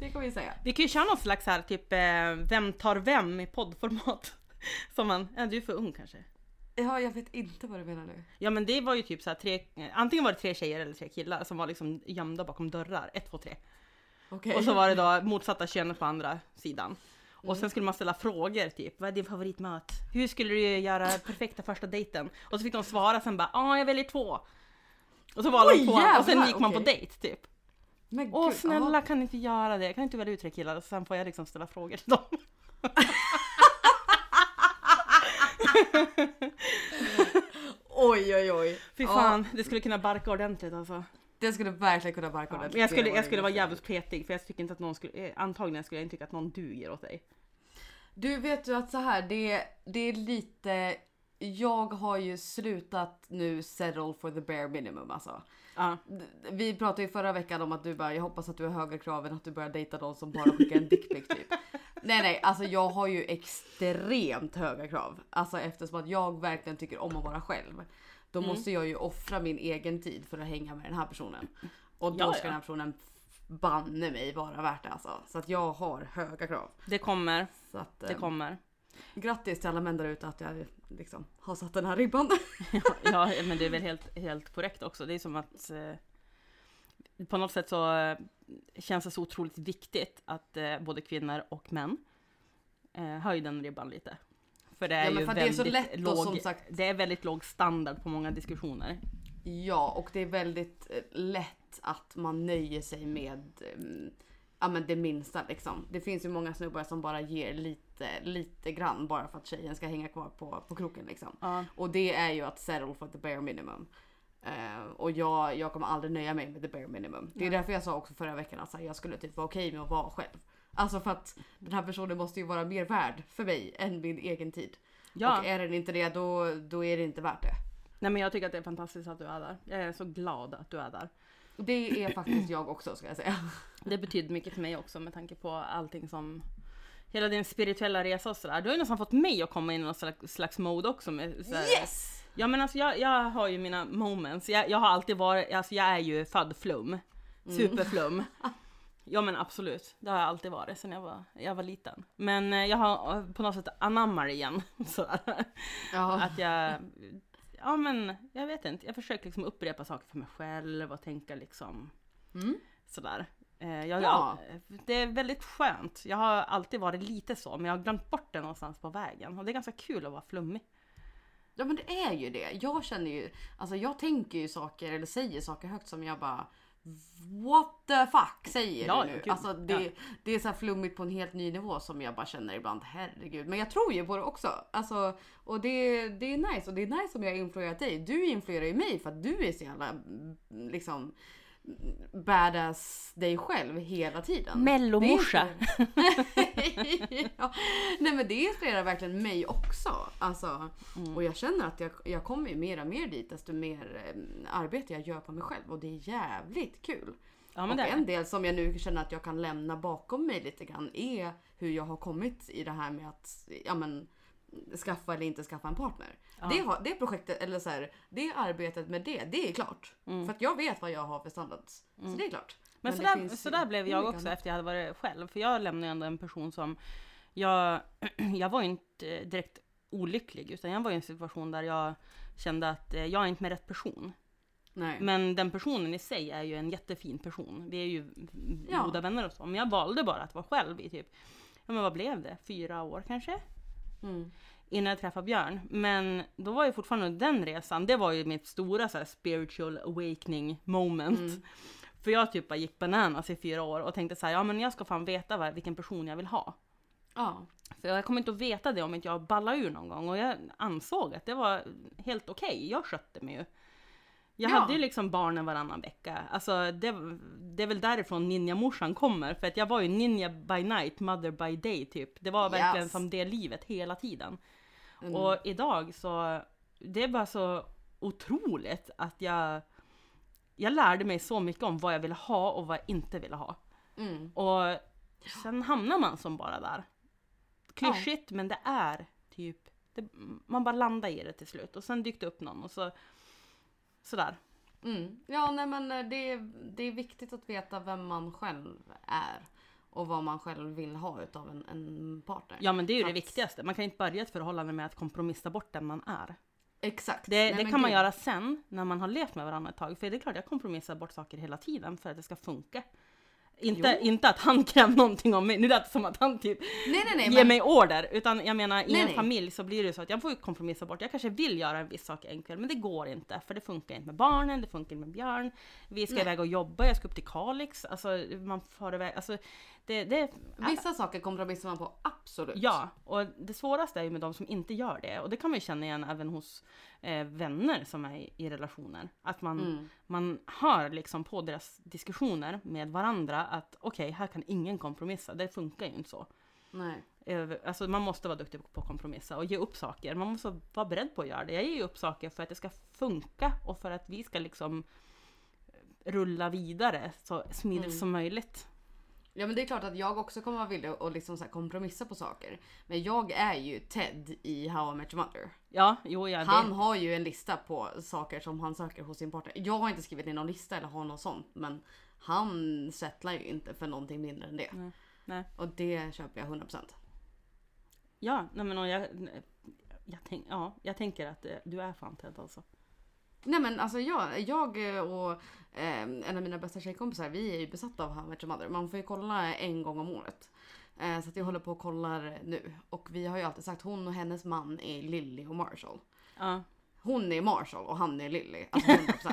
det kan vi säga. Vi kan ju köra någon slags här typ eh, Vem tar vem i poddformat. <laughs> Som man, ja, du är för ung kanske. Ja, jag vet inte vad du menar nu. Ja men det var ju typ så här tre, antingen var det tre tjejer eller tre killar som var liksom gömda bakom dörrar. Ett, två, tre. Okej. Och så var det då motsatta könet på andra sidan. Och sen skulle man ställa frågor typ, vad är din favoritmat? Hur skulle du göra perfekta första dejten? Och så fick de svara sen bara, ja jag väljer två. Och så valde de två och sen gick man på okej. dejt typ. Men Åh gud, snälla ja. kan inte göra det? Kan inte välja ut tre killar och sen får jag liksom ställa frågor till dem? <laughs> Oj oj oj. Fy Ja, fan, det skulle kunna barka ordentligt alltså. Det skulle verkligen kunna barka Ja, men jag skulle, jag skulle vara jävligt petig för jag tycker inte att någon skulle, eh, antagligen skulle jag inte tycka att någon duger åt dig. Du vet du att så här, det, det är lite... Jag har ju slutat nu settle for the bare minimum alltså. D- Vi pratade ju förra veckan om att du bara, jag hoppas att du har högre krav än att du börjar dejta någon som bara skickar en dickpic typ. <laughs> Nej nej, alltså jag har ju extremt höga krav. Alltså eftersom att jag verkligen tycker om att vara själv. Då Mm. måste jag ju offra min egen tid för att hänga med den här personen. Och då Ja, ska ja. den här personen banne mig vara värt det alltså. Så att jag har höga krav. Det kommer, att, det eh, kommer. Grattis till alla män där ute att jag liksom har satt den här ribban. <laughs> <laughs> Ja, men det är väl helt, helt korrekt också. Det är som att eh, på något sätt så eh, känns det så otroligt viktigt att eh, både kvinnor och män eh, höjer den ribban lite. För det är Ja, ju för det är så väldigt lätt och låg, sagt- det är väldigt låg standard på många diskussioner. Ja, och det är väldigt eh, lätt att man nöjer sig med mm, ja, men det minsta liksom. Det finns ju många snubbar som bara ger lite, lite grann bara för att tjejen ska hänga kvar på, på kroken liksom. Ja. Och det är ju att settle for the bare minimum. Eh, och jag, jag kommer aldrig nöja mig med the bare minimum. Det är därför jag sa också förra veckan att så här, jag skulle typ vara okej med att vara själv. Alltså för att den här personen måste ju vara mer värd för mig än min egen tid. Ja. Och är den inte det då, då är det inte värt det. Nej men jag tycker att det är fantastiskt att du är där. Jag är så glad att du är där. Det är faktiskt jag också ska jag säga. Det betyder mycket för mig också med tanke på allting som Hela din spirituella resa och sådär. Du har ju nästan fått mig att komma in i någon slags, slags mode också. Med, Yes! Ja men alltså jag, jag har ju mina moments. Jag, jag har alltid varit, alltså jag är ju född flum. Superflum. <laughs> Ja men absolut, det har jag alltid varit sen jag var, jag var liten. Men eh, jag har eh, på något sätt anammar igen. <laughs> Sådär. Ja. Att jag, ja men jag vet inte, jag försöker liksom upprepa saker för mig själv och tänka liksom Mm. sådär. Eh, Jag, Ja. Det är väldigt skönt. Jag har alltid varit lite så, men jag har glömt bort det någonstans på vägen. Och det är ganska kul att vara flummig. ja men det är ju det. Jag känner ju, alltså jag tänker ju saker eller säger saker högt som jag bara What the fuck säger Ja, du nu? gud. Alltså det, Ja. det är så flummigt på en helt ny nivå som jag bara känner ibland. Herregud. Men jag tror ju på det också. Alltså, och det, det är nice. Och det är nice om jag har influerat dig. Du influerar ju mig för att du är så jävla mm, liksom badass dig själv hela tiden. Mellomorsa. <laughs> Ja. Nej men det inspirerar verkligen mig också. Alltså, Mm. Och jag känner att jag, jag kommer ju mer och mer dit desto mer eh, arbete jag gör på mig själv. Och det är jävligt kul. Ja och en del som jag nu känner att jag kan lämna bakom mig lite grann är hur jag har kommit i det här med att ja, men, skaffa eller inte skaffa en partner. Ja. Det, har, det projektet, eller så här, det arbetet med det, det är klart. För att jag vet vad jag har för standards. Så det är klart. Mm. Men, det sådär, finns ju sådär blev jag också efter jag hade varit själv. För jag lämnade ju ändå en person som... Jag, <clears throat> jag var ju inte direkt olycklig, utan jag var i en situation där jag kände att eh, jag är inte med rätt person. Nej. Men den personen i sig är ju en jättefin person. Vi är ju Ja. goda vänner och så. Men jag valde bara att vara själv i typ, ja men vad blev det? Fyra år kanske? Mm. Innan jag träffade Björn. Men då var ju fortfarande den resan, det var ju mitt stora så här, spiritual awakening moment. Mm. <laughs> För jag typ bara gick bananas i fyra år och tänkte så här, ja men jag ska fan veta vad, vilken person jag vill ha. Ja. För jag kommer inte att veta det om inte jag ballar ur någon gång. Och jag ansåg att det var helt okej. Jag skötte mig ju. Jag Ja. hade ju liksom barnen varannan vecka. Alltså det, det är väl därifrån ninjamorsan kommer. För att jag var ju ninja by night, mother by day typ. Det var verkligen Yes. som det livet hela tiden. Mm. Och idag så, det är bara så otroligt att jag, jag lärde mig så mycket om vad jag ville ha och vad jag inte ville ha. Mm. Och sen hamnar man som bara där. Klyschigt men det är typ, det, man bara landar i det till slut och sen dyker det upp någon och så sådär. Mm. Ja, nej men eh, det är, det är viktigt att veta vem man själv är. Och vad man själv vill ha utav en, en partner. Ja men det är ju För det att- viktigaste. Man kan inte börja ett förhållande med att kompromissa bort den man är. Exakt. Det, Nej, det kan man gud. göra sen när man har levt med varandra ett tag. För det är klart jag kompromissar bort saker hela tiden för att det ska funka. Inte, Jo. inte att han kräver någonting av mig. Nu lät det som att han typ Nej, nej, nej. ger men- mig order. Utan jag menar i en familj så blir det så att jag får ju kompromissa bort. Jag kanske vill göra en viss sak en kväll men det går inte. För det funkar inte med barnen, det funkar inte med Björn. Vi ska iväg och jobba, jag ska upp till Kalix. Alltså man far iväg. Alltså, det, det, Vissa saker kompromissar man på, absolut. Ja, och det svåraste är ju med de som inte gör det. Och det kan man ju känna igen även hos eh, vänner som är i, i relationer. Att man, Mm. man hör liksom på deras diskussioner med varandra att okej, här kan ingen kompromissa. Det funkar ju inte så. Nej. Eh, Alltså man måste vara duktig på att kompromissa och ge upp saker. Man måste vara beredd på att göra det. Jag ger ju upp saker för att det ska funka och för att vi ska liksom rulla vidare så smidigt Mm. som möjligt. Ja men det är klart att jag också kommer vara villig att liksom så kompromissa på saker. Men jag är ju Ted i How I Met Your Mother. Ja, jo, ja, det, Han har ju en lista på saker som han söker hos sin partner. Jag har inte skrivit ner någon lista eller har något sånt. Men han settlar ju inte för någonting mindre än det. Nej, nej. Och det köper jag 100%. Ja, nej men jag, jag, tänk, ja, jag tänker att eh, du är fan Ted alltså. Nej men alltså jag, jag eh, och eh, en av mina bästa tjejkompisar vi är ju besatta av How I Met Your Mother. Man får ju kolla en gång om året. Eh, så att jag håller på och kollar nu. Och vi har ju alltid sagt hon och hennes man är Lily och Marshall. Ja. Hon är Marshall och han är Lily. Alltså 100%.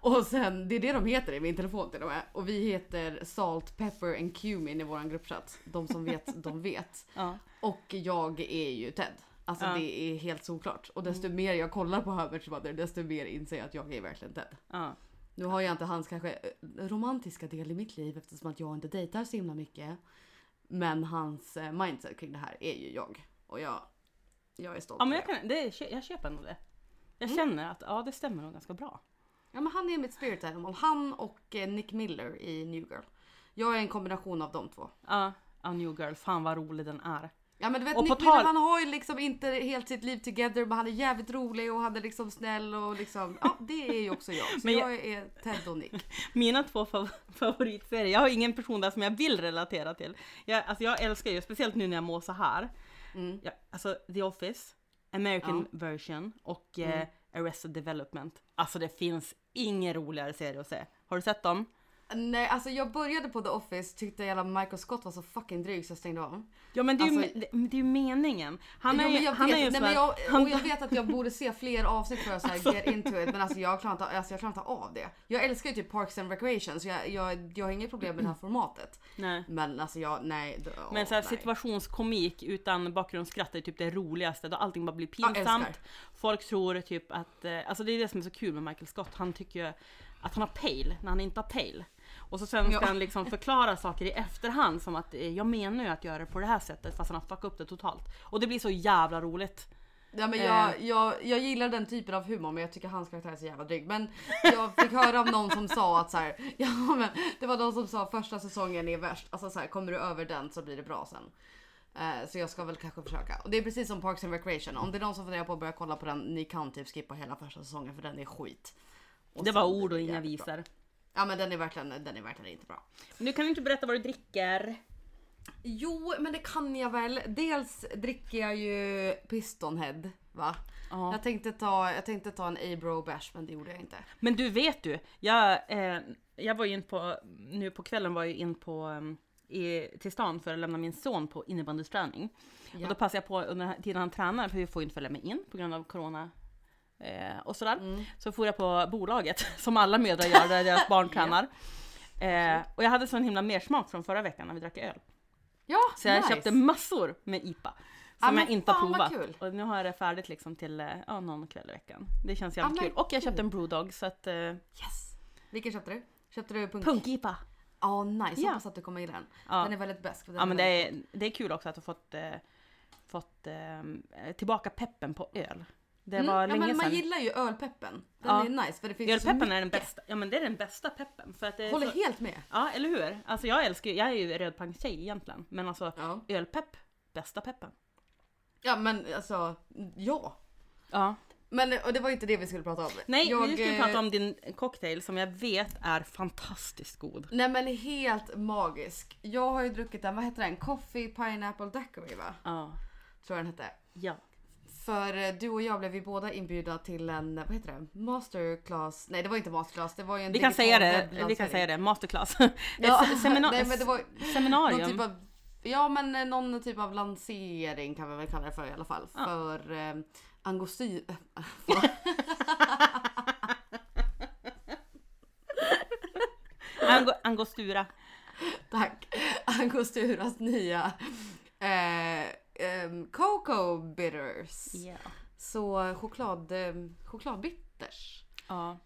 <laughs> och sen, det är det de heter i min telefon till och med. Och vi heter Salt, Pepper and Cumin i våran gruppchatt. De som vet, de vet. Ja. Och jag är ju Ted. Alltså Ja. det är helt solklart. Och desto mer jag kollar på How Mother desto mer inser jag att jag är verkligen Ted. ja. Nu har jag inte hans kanske eh, romantiska del i mitt liv eftersom att jag inte dejtar så himla mycket. Men hans eh, mindset kring det här är ju jag. Och jag, jag är stolt ja men jag, kan, det, är- jag köper ändå det. Jag känner att ja, det stämmer nog ganska bra. Ja men han är mitt spirit animal. Han och eh, Nick Miller i New Girl. Jag är en kombination av de två. Ja, ja, New Girl, fan vad rolig den är. Ja men du vet Och Nick tal- han har ju liksom inte helt sitt liv together men han är jävligt rolig och han är liksom snäll och liksom ja det är ju också jag. Så Men jag... jag- är Ted och Nick. <laughs> Mina två fav- favoritserier, jag har ingen person där som jag vill relatera till. Jag, alltså jag älskar ju, speciellt nu när jag mår så här. Mm. Ja, alltså The Office, American version och eh, Mm. Arrested Development. Alltså det finns ingen roligare serie att se. Har du sett dem? Nej alltså jag började på The Office tyckte jävla Michael Scott var så fucking dryg så jag stängde av. Ja men det är, ju, Alltså- det, det är ju meningen. Han är ju, jag han vet, är ju nej, men jag, och jag vet att jag borde se fler avsnitt för att så här, get into it men alltså jag klarar inte, alltså, jag klarar inte av det. Jag älskar ju typ Parks and Recreation så jag, jag, jag har inget problem med det här formatet. nej. Men alltså jag, nej. d- åh, Men så här, nej. situationskomik utan bakgrundsskratt är typ det roligaste. Då allting bara blir pinsamt. Folk tror typ att, eh, alltså det är det som är så kul med Michael Scott. Han tycker ju att han har pejl när han inte har pejl. Och så sen ska Ja. han liksom förklara saker i efterhand som att eh, jag menar ju att göra det på det här sättet fast han har fuckat upp det totalt. Och det blir så jävla roligt. Ja, men Eh. jag, jag, jag gillar den typen av humor men jag tycker hans karaktär är så jävla dryg. Men jag fick höra av någon som sa att så här, <laughs> ja men det var någon som sa första säsongen är värst. Alltså så här, kommer du över den så blir det bra sen. Eh, så jag ska väl kanske försöka. Och det är precis som Parks and Recreation. Om det är någon som funderar på att börja kolla på den, ni kan typ skippa hela första säsongen för den är skit. Och Det var ord och inga visor. Ja men den är verkligen, den är verkligen inte bra. Nu kan du inte berätta vad du dricker. Jo men det kan jag väl. Dels dricker jag ju Pistonhead va? Ja. Jag tänkte ta, jag tänkte ta en Abro Bash men det gjorde jag inte. Men du vet du, jag, eh, jag var ju in på, nu på kvällen var jag in på um, i, till stan för att lämna min son på innebandysträning. Ja. Och då passade jag på under tiden han tränar, för vi får ju inte följa med in på grund av corona eh, och sådär. Mm. Så får jag på bolaget, <laughs> som alla mödrar gör där deras barn <laughs> tränar. Eh, och jag hade sån himla mersmak från förra veckan när vi drack öl. Ja, Så jag nice. köpte massor med IPA. Som men jag inte har provat. kul. Och nu har jag det färdigt liksom till eh, ja, någon kväll i veckan. Det känns jävligt men kul. Och jag köpte en Brewdog så att... Eh, Yes! Vilken köpte du? Köpte du punk? Punk-IPA. Ja, nice. Ja. Hoppas att du kommer gilla den. Ja. Den är väldigt besk. Ja men det är, det är kul också att du fått, eh, fått eh, tillbaka peppen på öl. Det Mm, var ja, länge men man sedan. gillar ju ölpeppen. Den Ja. är nice för det finns ju Ölpeppen är den bästa, ja men det är den bästa peppen. För att det Håller så, helt med. Ja eller hur? Alltså jag älskar ju, jag är ju rödpangstjej egentligen. Men alltså Ja. ölpepp, bästa peppen. ja men alltså, ja. Ja. Men och det var inte det vi skulle prata om. Nej, Jag, vi skulle eh, prata om din cocktail som jag vet är fantastiskt god. Nej men helt magisk. Jag har ju druckit den, vad heter den? Coffee Pineapple Daiquiri va? Ja. Tror jag den hette. Ja. För eh, du och jag blev ju båda inbjudna till en, vad heter det? Masterclass? Nej det var inte masterclass, det var ju en Vi kan säga det, vi kan säga det, masterclass. Ja, <laughs> semina- nej, men det var seminarium. någon typ av, ja men eh, någon typ av lansering kan vi väl kalla det för i alla fall. Ja. För eh, Angosty... <laughs> Ango- Angostura. Tack! Angosturas nya eh, em, Cocoa Bitters. Ja. Så choklad, eh, chokladbitters. Ja.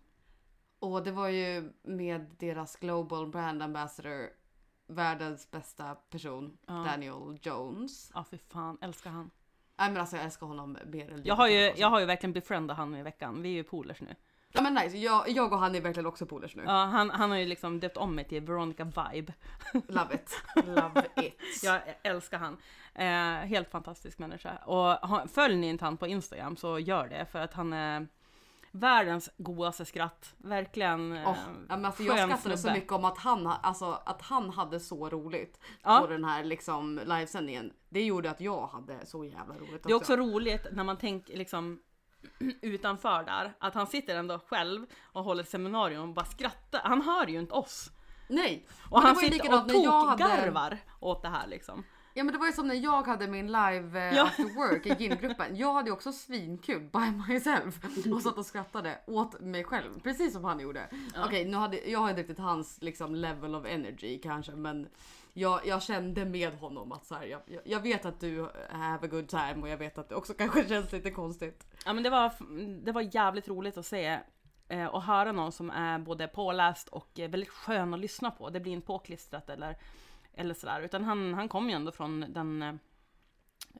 Och det var ju med deras Global Brand Ambassador, världens bästa person, Ja. Daniel Jones. Ja fy fan, älskar han. Nej men alltså jag älskar honom mer än Jag har ju, jag har ju verkligen befriendat han i veckan. Vi är ju polers nu. Ja men nice, jag, jag och han är verkligen också polers nu. Ja, han, han har ju liksom döpt om mig till Veronica Vibe. <laughs> Love it. Love it. Jag älskar han. Eh, helt fantastisk människa. Och följ ni inte han på Instagram så gör det för att han är Världens godaste skratt. Verkligen eh, ja, men alltså jag skrattade så mycket om att han, ha- alltså, att han hade så roligt Ja. på den här liksom, livesändningen. Det gjorde att jag hade så jävla roligt Det är också roligt när man tänker liksom utanför där, att han sitter ändå själv och håller ett seminarium och bara skrattar. Han hör ju inte oss. Nej! Och det han sitter och jag hade- tokgarvar åt det här liksom. Ja men det var ju som när jag hade min live eh, Ja. after work i gymgruppen. Jag hade ju också svinkul by myself och satt och skrattade åt mig själv. Precis som han gjorde. Okej nu hade jag har inte riktigt hans liksom level of energy kanske men jag, jag kände med honom att så här, jag, jag- vet att du have a good time och jag vet att det också <laughs> kanske känns lite konstigt. Ja men det var, det var jävligt roligt att se eh, och höra någon som är både påläst och eh, väldigt skön att lyssna på. Det blir inte påklistrat eller, eller sådär. Utan han, han kom ju ändå från den,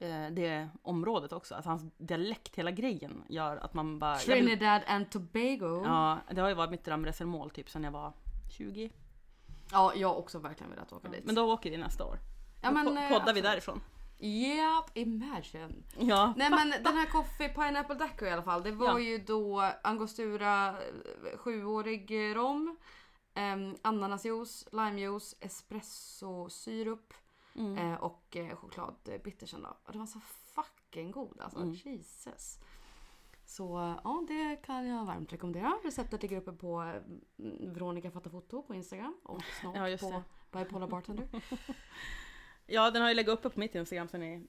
eh, det området också. Alltså hans dialekt, hela grejen gör att man bara... jag vill- Trinidad and Tobago. Ja, det har ju varit mitt drömresemål typ sedan jag var 20. Ja, jag har också verkligen velat åka dit. Men då åker vi nästa år. ja, Då men, po- eh, poddar vi absolut. därifrån. Yeah, imagine. Ja. Nej men <laughs> den här Coffee Pineapple Daiquiri i alla fall. Det var Ja. ju då Angostura eh, sjuårig eh, rom. Um, ananasjuice, limejuice, espressosirup Mm. eh, och eh, chokladbittersen då. Och den var så fucking god alltså. Mm. Jesus. Så ja, det kan jag varmt rekommendera. Receptet ligger uppe på eh, Veronica Fattar Foto på Instagram och snart Ja, på Bipolar Bartender. <laughs> ja, den har ju legat uppe på mitt Instagram sen i,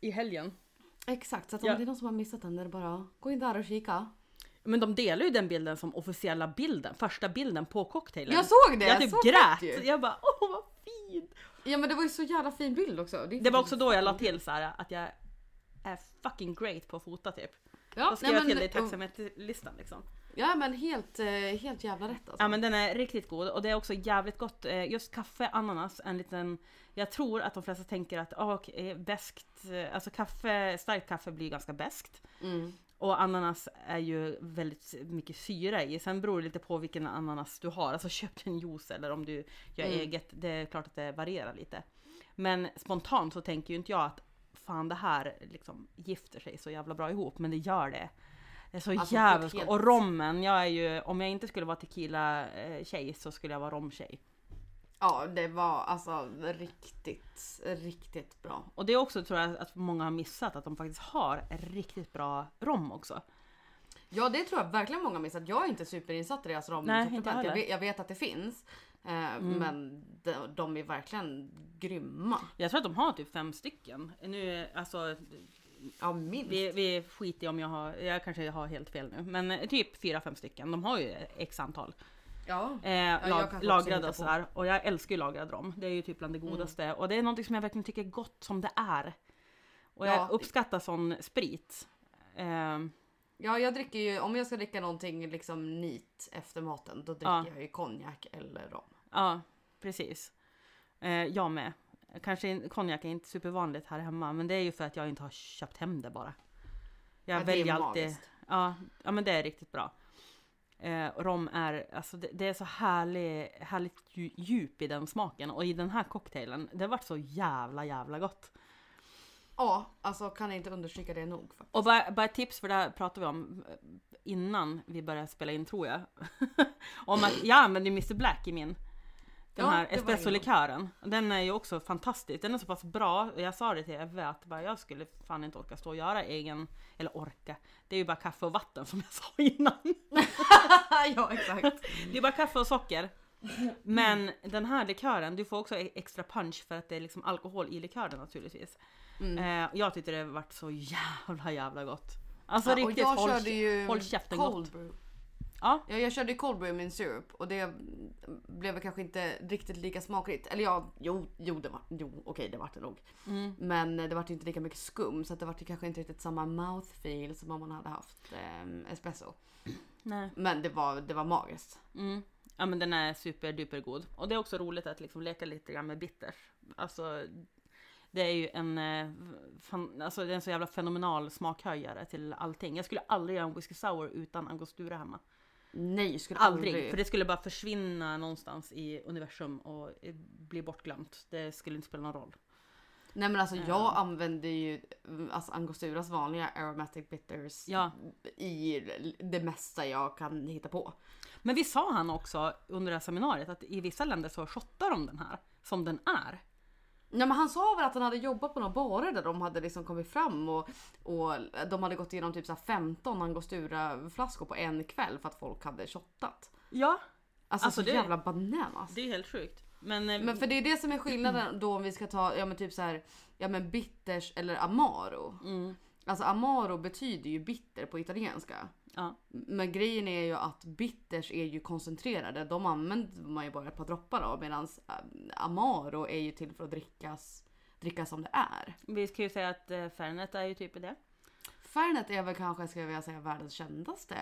i helgen. Exakt, så att om Ja. det är någon som har missat den, är det bara gå in där och kika. Men de delar ju den bilden som officiella bilden, första bilden på cocktailen. Jag såg det! Jag typ så grät. ju. Jag bara åh vad fint. Ja men det var ju så jävla fin bild också. är Det var också då jag la till så här att jag är fucking great på att fota typ. Ja, Då skrev nej, jag till men- dig tacksamhetslistan liksom. Ja men helt, eh, helt jävla rätt alltså. Ja men den är riktigt god och det är också jävligt gott. Eh, Just kaffe, ananas, en liten... Jag tror att de flesta tänker att oh, okay, bäskt, eh, alltså kaffe, starkt kaffe blir ganska bäskt. Mm. Och ananas är ju väldigt mycket syra i. Sen beror det lite på vilken ananas du har. Alltså <laughs> köp en juice eller om du gör Mm. eget. Det är klart att det varierar lite. Men spontant så tänker ju inte jag att fan det här liksom gifter sig så jävla bra ihop. Men det gör det. Det är så Alltså, jävligt helt-. Och rommen, jag är ju, om jag inte skulle vara tequila tjej så skulle jag vara romtjej. Ja det var alltså riktigt, riktigt bra. Och det är också tror jag att många har missat att de faktiskt har riktigt bra rom också. Ja det tror jag verkligen många missat. Jag är inte superinsatt i deras Nej, inte. Jag, vet- jag vet att det finns. Eh, Men de, de är verkligen grymma. Jag tror att de har typ fem stycken. Nu, alltså Ja minst. Vi, vi skiter i om jag har, jag kanske har helt fel nu, men eh, typ fyra fem stycken. De har ju x antal. Ja. Eh, lag, lagrade och. Mm. sådär. Och jag älskar ju lagrad rom. Det är ju typ bland det godaste. Och det är något som jag verkligen tycker är gott som det är. Och jag Ja. uppskattar sån sprit. Eh, ja jag dricker ju, om jag ska dricka någonting liksom neat efter maten då dricker Ja. jag ju konjak eller rom. Ja, precis. Eh, jag med. Kanske konjak är inte supervanligt här hemma, men det är ju för att jag inte har köpt hem det bara. Jag Ja, väljer alltid. Ja, ja, men det är riktigt bra. Eh, rom är, alltså det, det är så härlig, härligt dju- djup i den smaken och i den här cocktailen, det har varit så jävla jävla gott. Ja, alltså kan jag inte understryka det nog. Faktiskt. Och bara, bara ett tips, för det här pratade vi om innan vi började spela in tror jag. <laughs> om att jag använder Mr Black i min. Den Ja, här espresso-likören. Den är ju också fantastisk. Den är så pass bra. Jag sa det till Eve att bara, jag skulle fan inte orka stå och göra egen, eller orka. Det är ju bara kaffe och vatten som jag sa <laughs> innan. ja exakt. Det är bara kaffe och socker. Men den här likören, du får också e- extra punch för att det är liksom alkohol i likören naturligtvis. Mm. Eh, jag tyckte det varit så jävla jävla gott. Alltså Ja, riktigt håll, ju håll käften cold gott. brew. Ja, Ja, jag körde cold brew en syrup och det blev kanske inte riktigt lika smakrikt. Eller ja, jo, jo, det var, jo okej det vart det nog. Mm. Men det vart inte lika mycket skum så det vart kanske inte riktigt samma mouthfeel som om man hade haft eh, espresso. nej. Men det var, det var magiskt. Mm. Ja men den är superduper god. Och det är också roligt att liksom leka lite grann med bitters. Alltså det är ju en, eh, fan, alltså det är en så jävla fenomenal smakhöjare till allting. Jag skulle aldrig göra en whisky sour utan angostura hemma. Nej, skulle Aldrig, aldrig. för det skulle bara försvinna någonstans i universum och bli bortglömt. Det skulle inte spela någon roll. Nej men alltså jag använder ju alltså Angosturas vanliga aromatic bitters Ja. i det mesta jag kan hitta på. Men vi sa han också under det här seminariet att i vissa länder så shottar de den här som den är. Nej men han sa väl att han hade jobbat på några barer där de hade liksom kommit fram och, och de hade gått igenom typ så här 15 angostura flaskor på en kväll för att folk hade shottat. Ja, Alltså, Alltså, så det- jävla bananas. det är helt sjukt. Men, eh, Men för det är det som är skillnaden då om vi ska ta ja men typ så här ja men bitters eller amaro. mm, Alltså amaro betyder ju bitter på italienska. ja. Men grejen är ju att bitters är ju koncentrerade. De använder man ju bara ett par droppar av medan amaro är ju till för att drickas, drickas som det är. Vi ska ju säga att eh, Fernet är ju typ det. Fernet är väl kanske, ska jag vilja säga, världens kändaste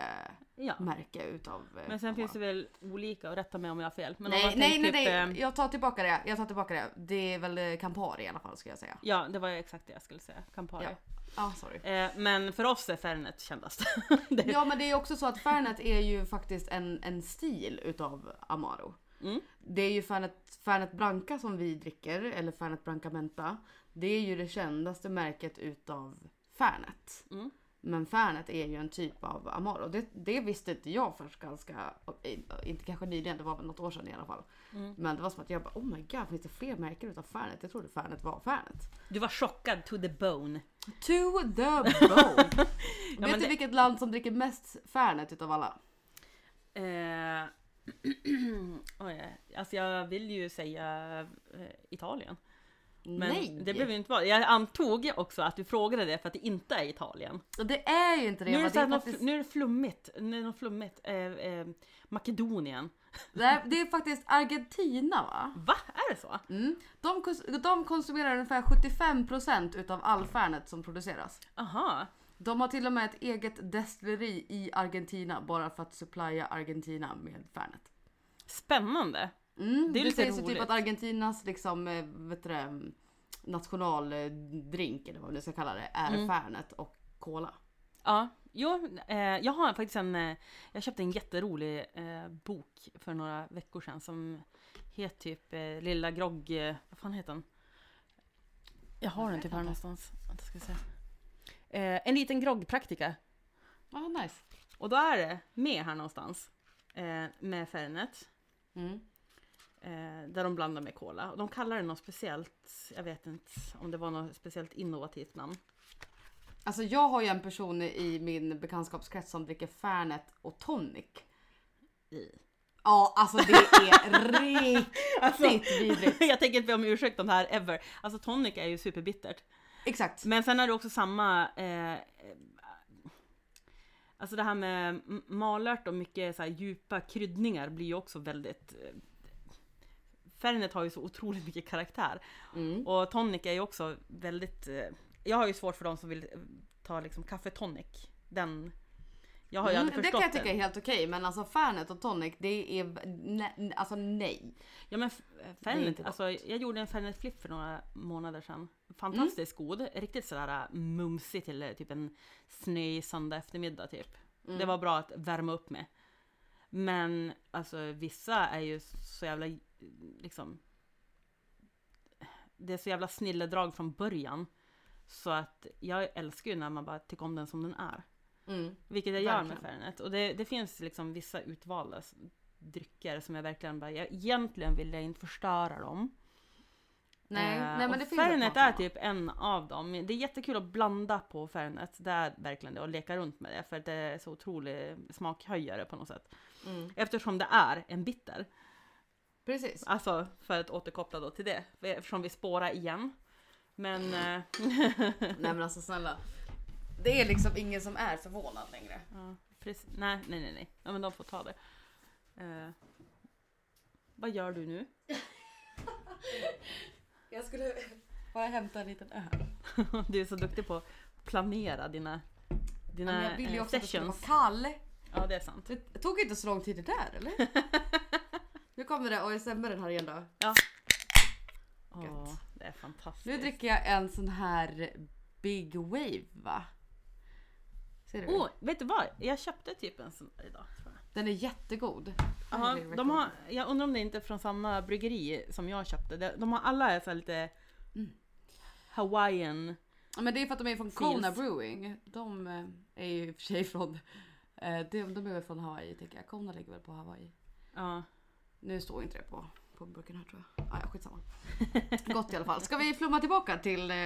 Ja. märke utav eh, Men sen finns det väl olika, och rätta mig om jag har fel. Men Nej, nej, nej, typ, nej. eh, Jag tar tillbaka det. Jag tar tillbaka det. Det är väl eh, Campari i alla fall ska jag säga. Ja, det var exakt det jag skulle säga. Campari. Ja. Ah, sorry. Eh, men för oss är Fernet kändast. <laughs> Ja men det är också så att Fernet är ju faktiskt en, en stil utav Amaro. Mm. Det är ju Fernet, Fernet Branca som vi dricker, eller Fernet Branca Menta. Det är ju det kändaste märket utav Fernet. Mm. Men Fernet är ju en typ av Amaro. Det, det visste inte jag först ganska, inte kanske nyligen, det var väl något år sedan i alla fall. Mm. Men det var som att jag bara oh my god finns det fler märken utav Fernet? Jag trodde Fernet var Fernet. Du var chockad to the bone. To the <laughs> bone! men Vet du det- vilket land som dricker mest Fernet utav alla? Eh, <clears throat> oj, alltså jag vill ju säga eh, Italien. Men Nej! det blev ju inte val. Jag antog också att du frågade det för att det inte är Italien. Det är ju inte det. Nu är det, något, faktiskt, nu är det flummigt. Nu är det flummigt. Eh, eh, Makedonien. det, är, det är faktiskt Argentina va? Va? Är det så? Mm. De, de konsumerar ungefär 75% utav all Fernet som produceras. Aha. De har till och med ett eget destilleri i Argentina bara för att supplya Argentina med Fernet. Spännande. Mm, Det är det lite sägs ju typ roligt. att Argentinas liksom, eh, vet du det, nationaldrink eller vad vi nu ska kalla det är Mm. Fernet och Cola. Ja, jo, eh, jag har faktiskt en, eh, jag köpte en jätterolig eh, bok för några veckor sedan som heter typ eh, Lilla Grogg, eh, vad fan heter den? Jag har den vet typ här någonstans. Vänta, ska se. En liten groggpraktika. Ja, nice. Och då är det med här någonstans. Med Fernet. Mm. Eh, där de blandar med cola. Och de kallar det något speciellt, jag vet inte om det var något speciellt innovativt namn. Alltså jag har ju en person i min bekantskapskrets som dricker Fernet och tonic. I. Ja, alltså det är <laughs> riktigt Alltså, vidrigt. <laughs> jag tänker inte be om ursäkt om det här ever. Alltså tonic är ju superbittert. Exakt. Men sen är det också samma, eh, alltså det här med malört och mycket så djupa kryddningar blir ju också väldigt eh, Fernet har ju så otroligt mycket karaktär. Mm. Och tonic är ju också väldigt, eh, jag har ju svårt för de som vill eh, ta liksom kaffe tonic. Den, jag har ju Mm, aldrig det förstått kan jag tycka är helt okej men alltså Fernet och tonic det är ne- alltså nej. Ja men Det är Fernet, alltså jag gjorde en Fernet flip för några månader sedan. Fantastiskt Mm. god, riktigt sådär mumsig till eh, typ en snöig söndag eftermiddag typ. Mm. Det var bra att värma upp med. Men alltså vissa är ju så jävla liksom Det är så jävla snilledrag från början. Så att jag älskar ju när man bara tycker om den som den är. Mm. Vilket jag gör med Verkligen. Fernet. Och det, det finns liksom vissa utvalda drycker som jag verkligen bara, jag, egentligen vill jag inte förstöra dem. Nej, Eh, nej men det Fernet par är typ en av dem. Det är jättekul att blanda på Fernet. Det är verkligen det. Och leka runt med det. För det är så otrolig smakhöjare på något sätt. Mm. Eftersom det är en bitter. Precis. Alltså för att återkoppla då till det. Eftersom vi spårar igen. Men... eh, <laughs> Nej men alltså snälla. Det är liksom ingen som är förvånad längre. ja, precis. Nej, nej, nej, nej. Ja, men de får ta det. Eh, vad gör du nu? <laughs> Jag skulle bara hämta en liten öl. <laughs> Du är så duktig på att planera dina, dina Men jag ville ju eh, också att det skulle vara sessions. kall. Ja, det är sant. Det tog inte så lång tid det där eller? Nu kommer det ASMR här igen då. Åh, Gött. det är fantastiskt. Nu dricker jag en sån här Big Wave va? Ser du? Åh, vet du vad? Jag köpte typ en sån idag. Tror jag. Den är jättegod. Aha, Highly de har, recommend. jag undrar om det inte är från samma bryggeri som jag köpte. De, de har alla är så här lite Hawaiian. Ja, Men det är för att de är från. Kona Brewing. De eh, är ju i och för sig från, eh, de, de är väl från Hawaii tänker jag. Kona ligger väl på Hawaii. Ja. Nu står inte det på, på burken här tror jag. Ah, ja, skitsamma. <laughs> Gott i alla fall. Ska vi flumma tillbaka till, eh,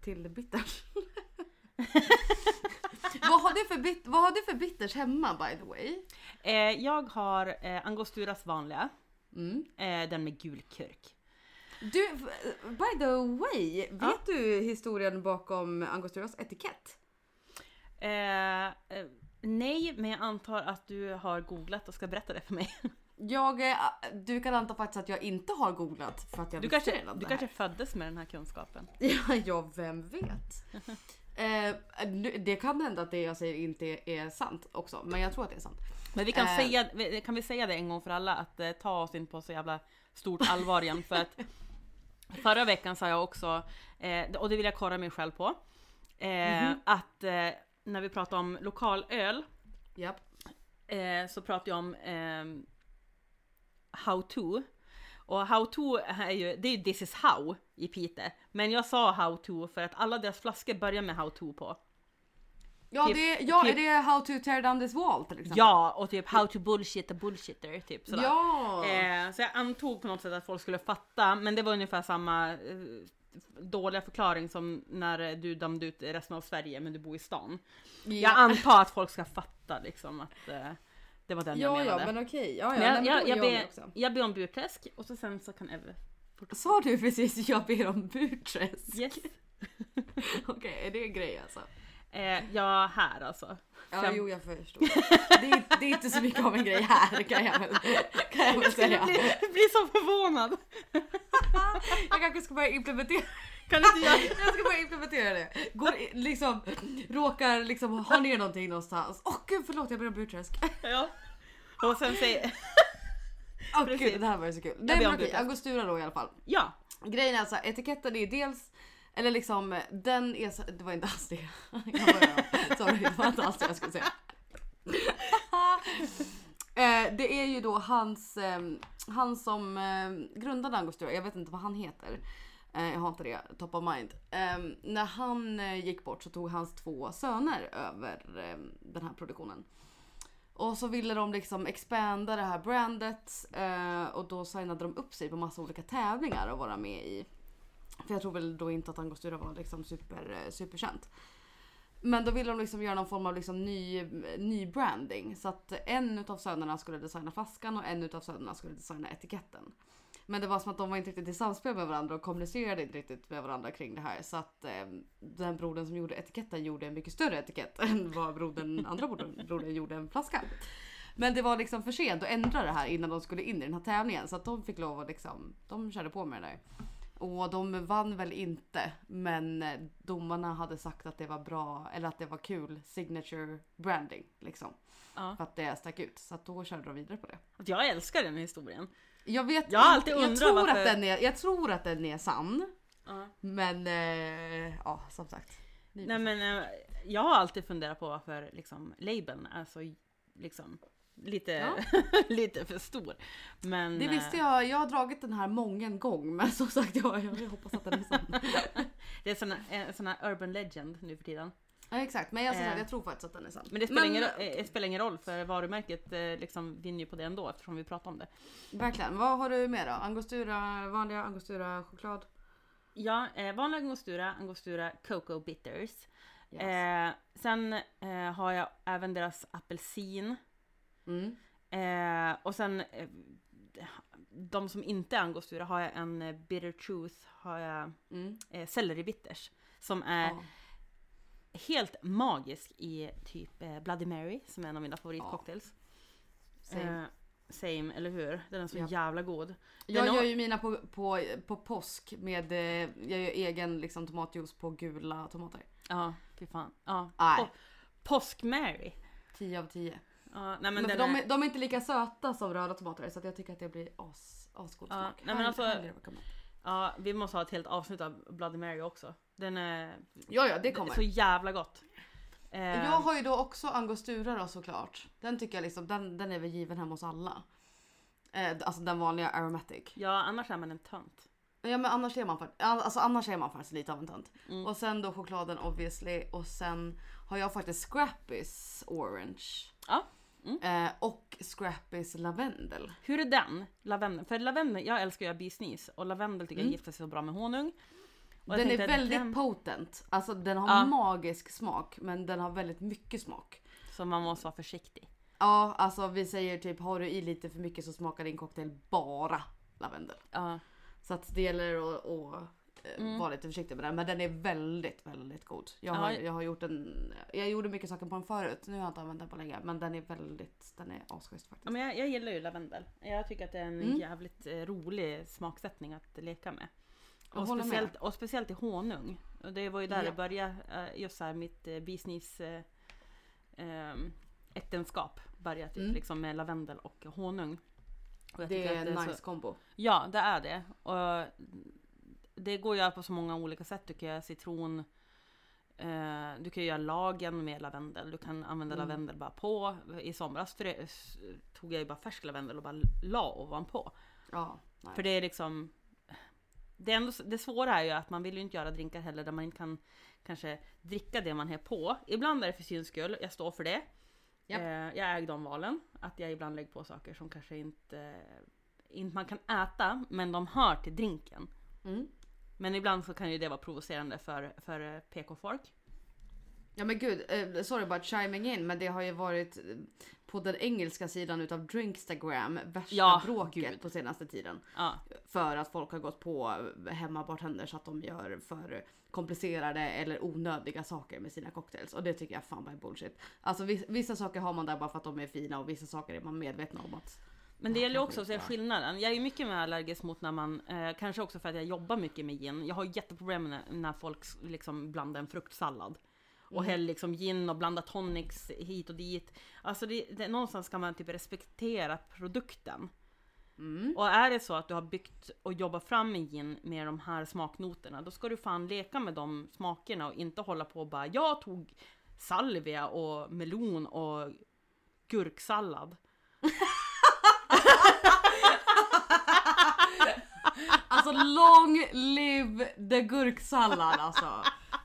till bitters? <laughs> vad, har du för bit, vad har du för bitters hemma by the way? Eh, jag har eh, Angosturas vanliga. Mm. Eh, den med gul kurk. Du, by the way, vet Ja. du historien bakom Angosturas etikett? Eh, eh, nej, men jag antar att du har googlat och ska berätta det för mig. <laughs> Jag, eh, du kan anta faktiskt att jag inte har googlat för att jag Du visste kanske, redan du det här. kanske föddes med den här kunskapen. <laughs> Ja, ja, vem vet? <laughs> eh, det kan hända att det jag säger inte är sant också, men jag tror att det är sant. Men vi kan, Eh. säga, kan vi säga det en gång för alla att eh, ta oss in på så jävla stort allvar igen för att <laughs> förra veckan sa jag också, eh, och det vill jag korra mig själv på, eh, att när vi pratar om lokalöl eh, så pratar jag om eh, how to. Och how to är ju, det är ju this is how i Pite. Men jag sa how to för att alla deras flaskor börjar med how to på. Ja, Typ- det, ja typ- är det How to tear down this wall till exempel? Ja, och typ how to bullshit a bullshitter, typ sådär. Ja! Eh, så jag antog på något sätt att folk skulle fatta, men det var ungefär samma eh, dåliga förklaring som när du dömde ut resten av Sverige men du bor i stan. Jag ja. antar att folk ska fatta liksom att eh, det var den jag ja, menade. ja, men okej. Ja, ja, Men jag, jag, jag, är jag ber, jag om burträsk och så sen så kan Eve... Sa du precis jag ber om burträsk? Yes. <laughs> Okej, är det en grej alltså? Eh, ja, här alltså. Ja, Fem- jo jag förstår. Det är, det är inte så mycket av en grej här kan jag väl, kan jag väl Jag säga. blir, blir så förvånad. <laughs> Jag kanske ska börja implementera Kan inte göra Jag ska börja implementera det. Går i- liksom, råkar liksom ha ner någonting någonstans. Åh gud förlåt jag ber om burträsk. Ja. Och sen säger... Åh Precis. gud det här var ju så kul. Nej ber men om okej, burträsk. Angostura då i alla fall. Ja. Grejen är alltså etiketten är dels eller liksom den är så, det var inte alls det. <laughs> Jag börjar. Sorry det var inte alls det jag skulle säga. <laughs> Eh, det är ju då hans, eh, han som eh, grundade Angostura, jag vet inte vad han heter. Eh, jag har inte det top of mind. Ehm, när han eh, gick bort så tog hans två söner över ehm, den här produktionen. Och så ville de liksom expanda det här brandet eh, och då signade de upp sig på massa olika tävlingar att vara med i. För jag tror väl då inte att Angostura var liksom super, superkänt. Men då ville de liksom göra någon form av liksom ny, ny branding. Så att en utav sönerna skulle designa flaskan och en utav sönerna skulle designa etiketten. Men det var som att de var inte riktigt i samspel med varandra och kommunicerade inte riktigt med varandra kring det här. Så att eh, den brodern som gjorde etiketten gjorde en mycket större etikett <laughs> än vad brodern, andra brodern, brodern gjorde en flaska. Men det var liksom för sent att ändra det här innan de skulle in i den här tävlingen. Så att de fick lov att liksom, de körde på med det där. Och de vann väl inte, men eh, domarna hade sagt att det var bra, eller att det var kul signature branding liksom. ja. För att det stack ut. Så att då körde de vidare på det. Jag älskar den historien. Jag vet Jag alltid jag undrat tror varför- att den är, Jag tror att den är sann. Ja. Men eh, ja, som sagt. Nej men eh, jag har alltid funderat på varför liksom labeln är så liksom lite, Ja. <laughs> lite för stor. Men Det visste eh, jag. Jag har dragit den här många gång men som sagt jag, jag hoppas att den är sann. <laughs> det är en sån här urban legend nu för tiden. Ja, exakt, men jag, Eh. jag tror faktiskt att den är sann. Men det spelar, ingen, ro- eh, det spelar ingen roll för varumärket eh, liksom vinner ju på det ändå eftersom vi pratar om det. Verkligen. Vad har du med då? Angostura, vanliga angostura choklad? Ja, eh, vanlig angostura, angostura cocoa bitters. Yes. Eh, sen eh, har jag även deras apelsin. Mm. Eh, och sen eh, de som inte är angostura har jag en bitter truth, har jag Mm. eh, selleri bitters. Som är Ja. Helt magisk i typ eh, Bloody Mary som är en av mina favoritcocktails. Same. Eh, same, eller hur? Den är så Japp. jävla god. Jag Den gör har- ju mina på, på, på påsk med, eh, jag gör egen liksom, tomatjuice på gula tomater. Ja, fy fan. Ja. Po- Påsk-Mary. 10 av 10. Ja, nej men, Men, de, är, de är inte lika söta som röda tomater så jag tycker att det blir as, asgod Ja, smak. nej, men alltså-. Ja, vi måste ha ett helt avsnitt av Bloody Mary också. Den är Ja, ja det kommer. så jävla gott. Eh, Jag har ju då också angostura då såklart. Den tycker jag liksom, den, den är väl given hemma hos alla. Eh, alltså den vanliga aromatic. Ja, annars är man en tönt. Ja men annars är man, alltså, annars är man faktiskt lite av en tönt. Mm. Och sen då chokladen obviously och sen har jag faktiskt Scrappys orange. Ja. Eh, och Scrappys lavendel. Hur är den? Lavendel? För lavendel, jag älskar ju att bisnis och lavendel tycker jag gifter sig så bra med honung. Och Den är väldigt den- potent. Alltså den har Ja. magisk smak men den har väldigt mycket smak. Så man måste vara försiktig. Ja alltså vi säger typ har du i lite för mycket så smakar din cocktail bara lavendel. Ja. Så att det gäller att, Mm. vara lite försiktig med den. Men den är väldigt, väldigt god. Jag Ja. har, jag har gjort en, jag gjorde mycket saker på den förut. Nu har jag inte använt den på länge. Men den är väldigt, den är asschysst faktiskt. Ja, men jag, jag gillar ju lavendel. Jag tycker att det är en Mm. jävligt eh, rolig smaksättning att leka med. Och håller med. speciellt, och speciellt i honung. Och det var ju där Ja. det började, eh, just så här mitt eh, business eh, ehm, äktenskap började typ Mm. liksom med lavendel och honung. Och Det är en nice så, kombo. Ja, det är det. Och det går att göra på så många olika sätt tycker jag. Citron, eh, du kan göra lagen med lavendel. Du kan använda Mm. lavendel bara på. I somras tog jag ju bara färsk lavendel och bara la ovanpå. Ja, nice. För det är liksom det, är ändå, det svåra är ju att man vill ju inte göra drinkar heller där man inte kan kanske dricka det man har på. Ibland är det för syns skull, jag står för det. Japp. Eh, jag äger de valen. Att jag ibland lägger på saker som kanske inte, inte man kan äta, men de hör till drinken. Mm. Men ibland så kan ju det vara provocerande för, för eh, PK-folk. Ja men gud, eh, sorry bara chiming in men det har ju varit eh, på den engelska sidan utav Drinkstagram värsta Ja, bråket gud. på senaste tiden. Ja, För att folk har gått på hemmabartender att de gör för komplicerade eller onödiga saker med sina cocktails. Och det tycker jag fan bara är bullshit. Alltså vis- vissa saker har man där bara för att de är fina och vissa saker är man medveten om att... Men det gäller också att se skillnaden. Jag är mycket mer allergisk mot när man, eh, kanske också för att jag jobbar mycket med gin. Jag har jätteproblem när, när folk liksom blandar en fruktsallad. Och Mm. häller liksom gin och blandar tonics hit och dit. Alltså det, det, någonstans ska man typ respektera produkten. Mm. Och är det så att du har byggt och jobbat fram en gin med de här smaknoterna, då ska du fan leka med de smakerna och inte hålla på och bara jag tog salvia och melon och gurksallad. <laughs> Alltså long live the gurksallad alltså.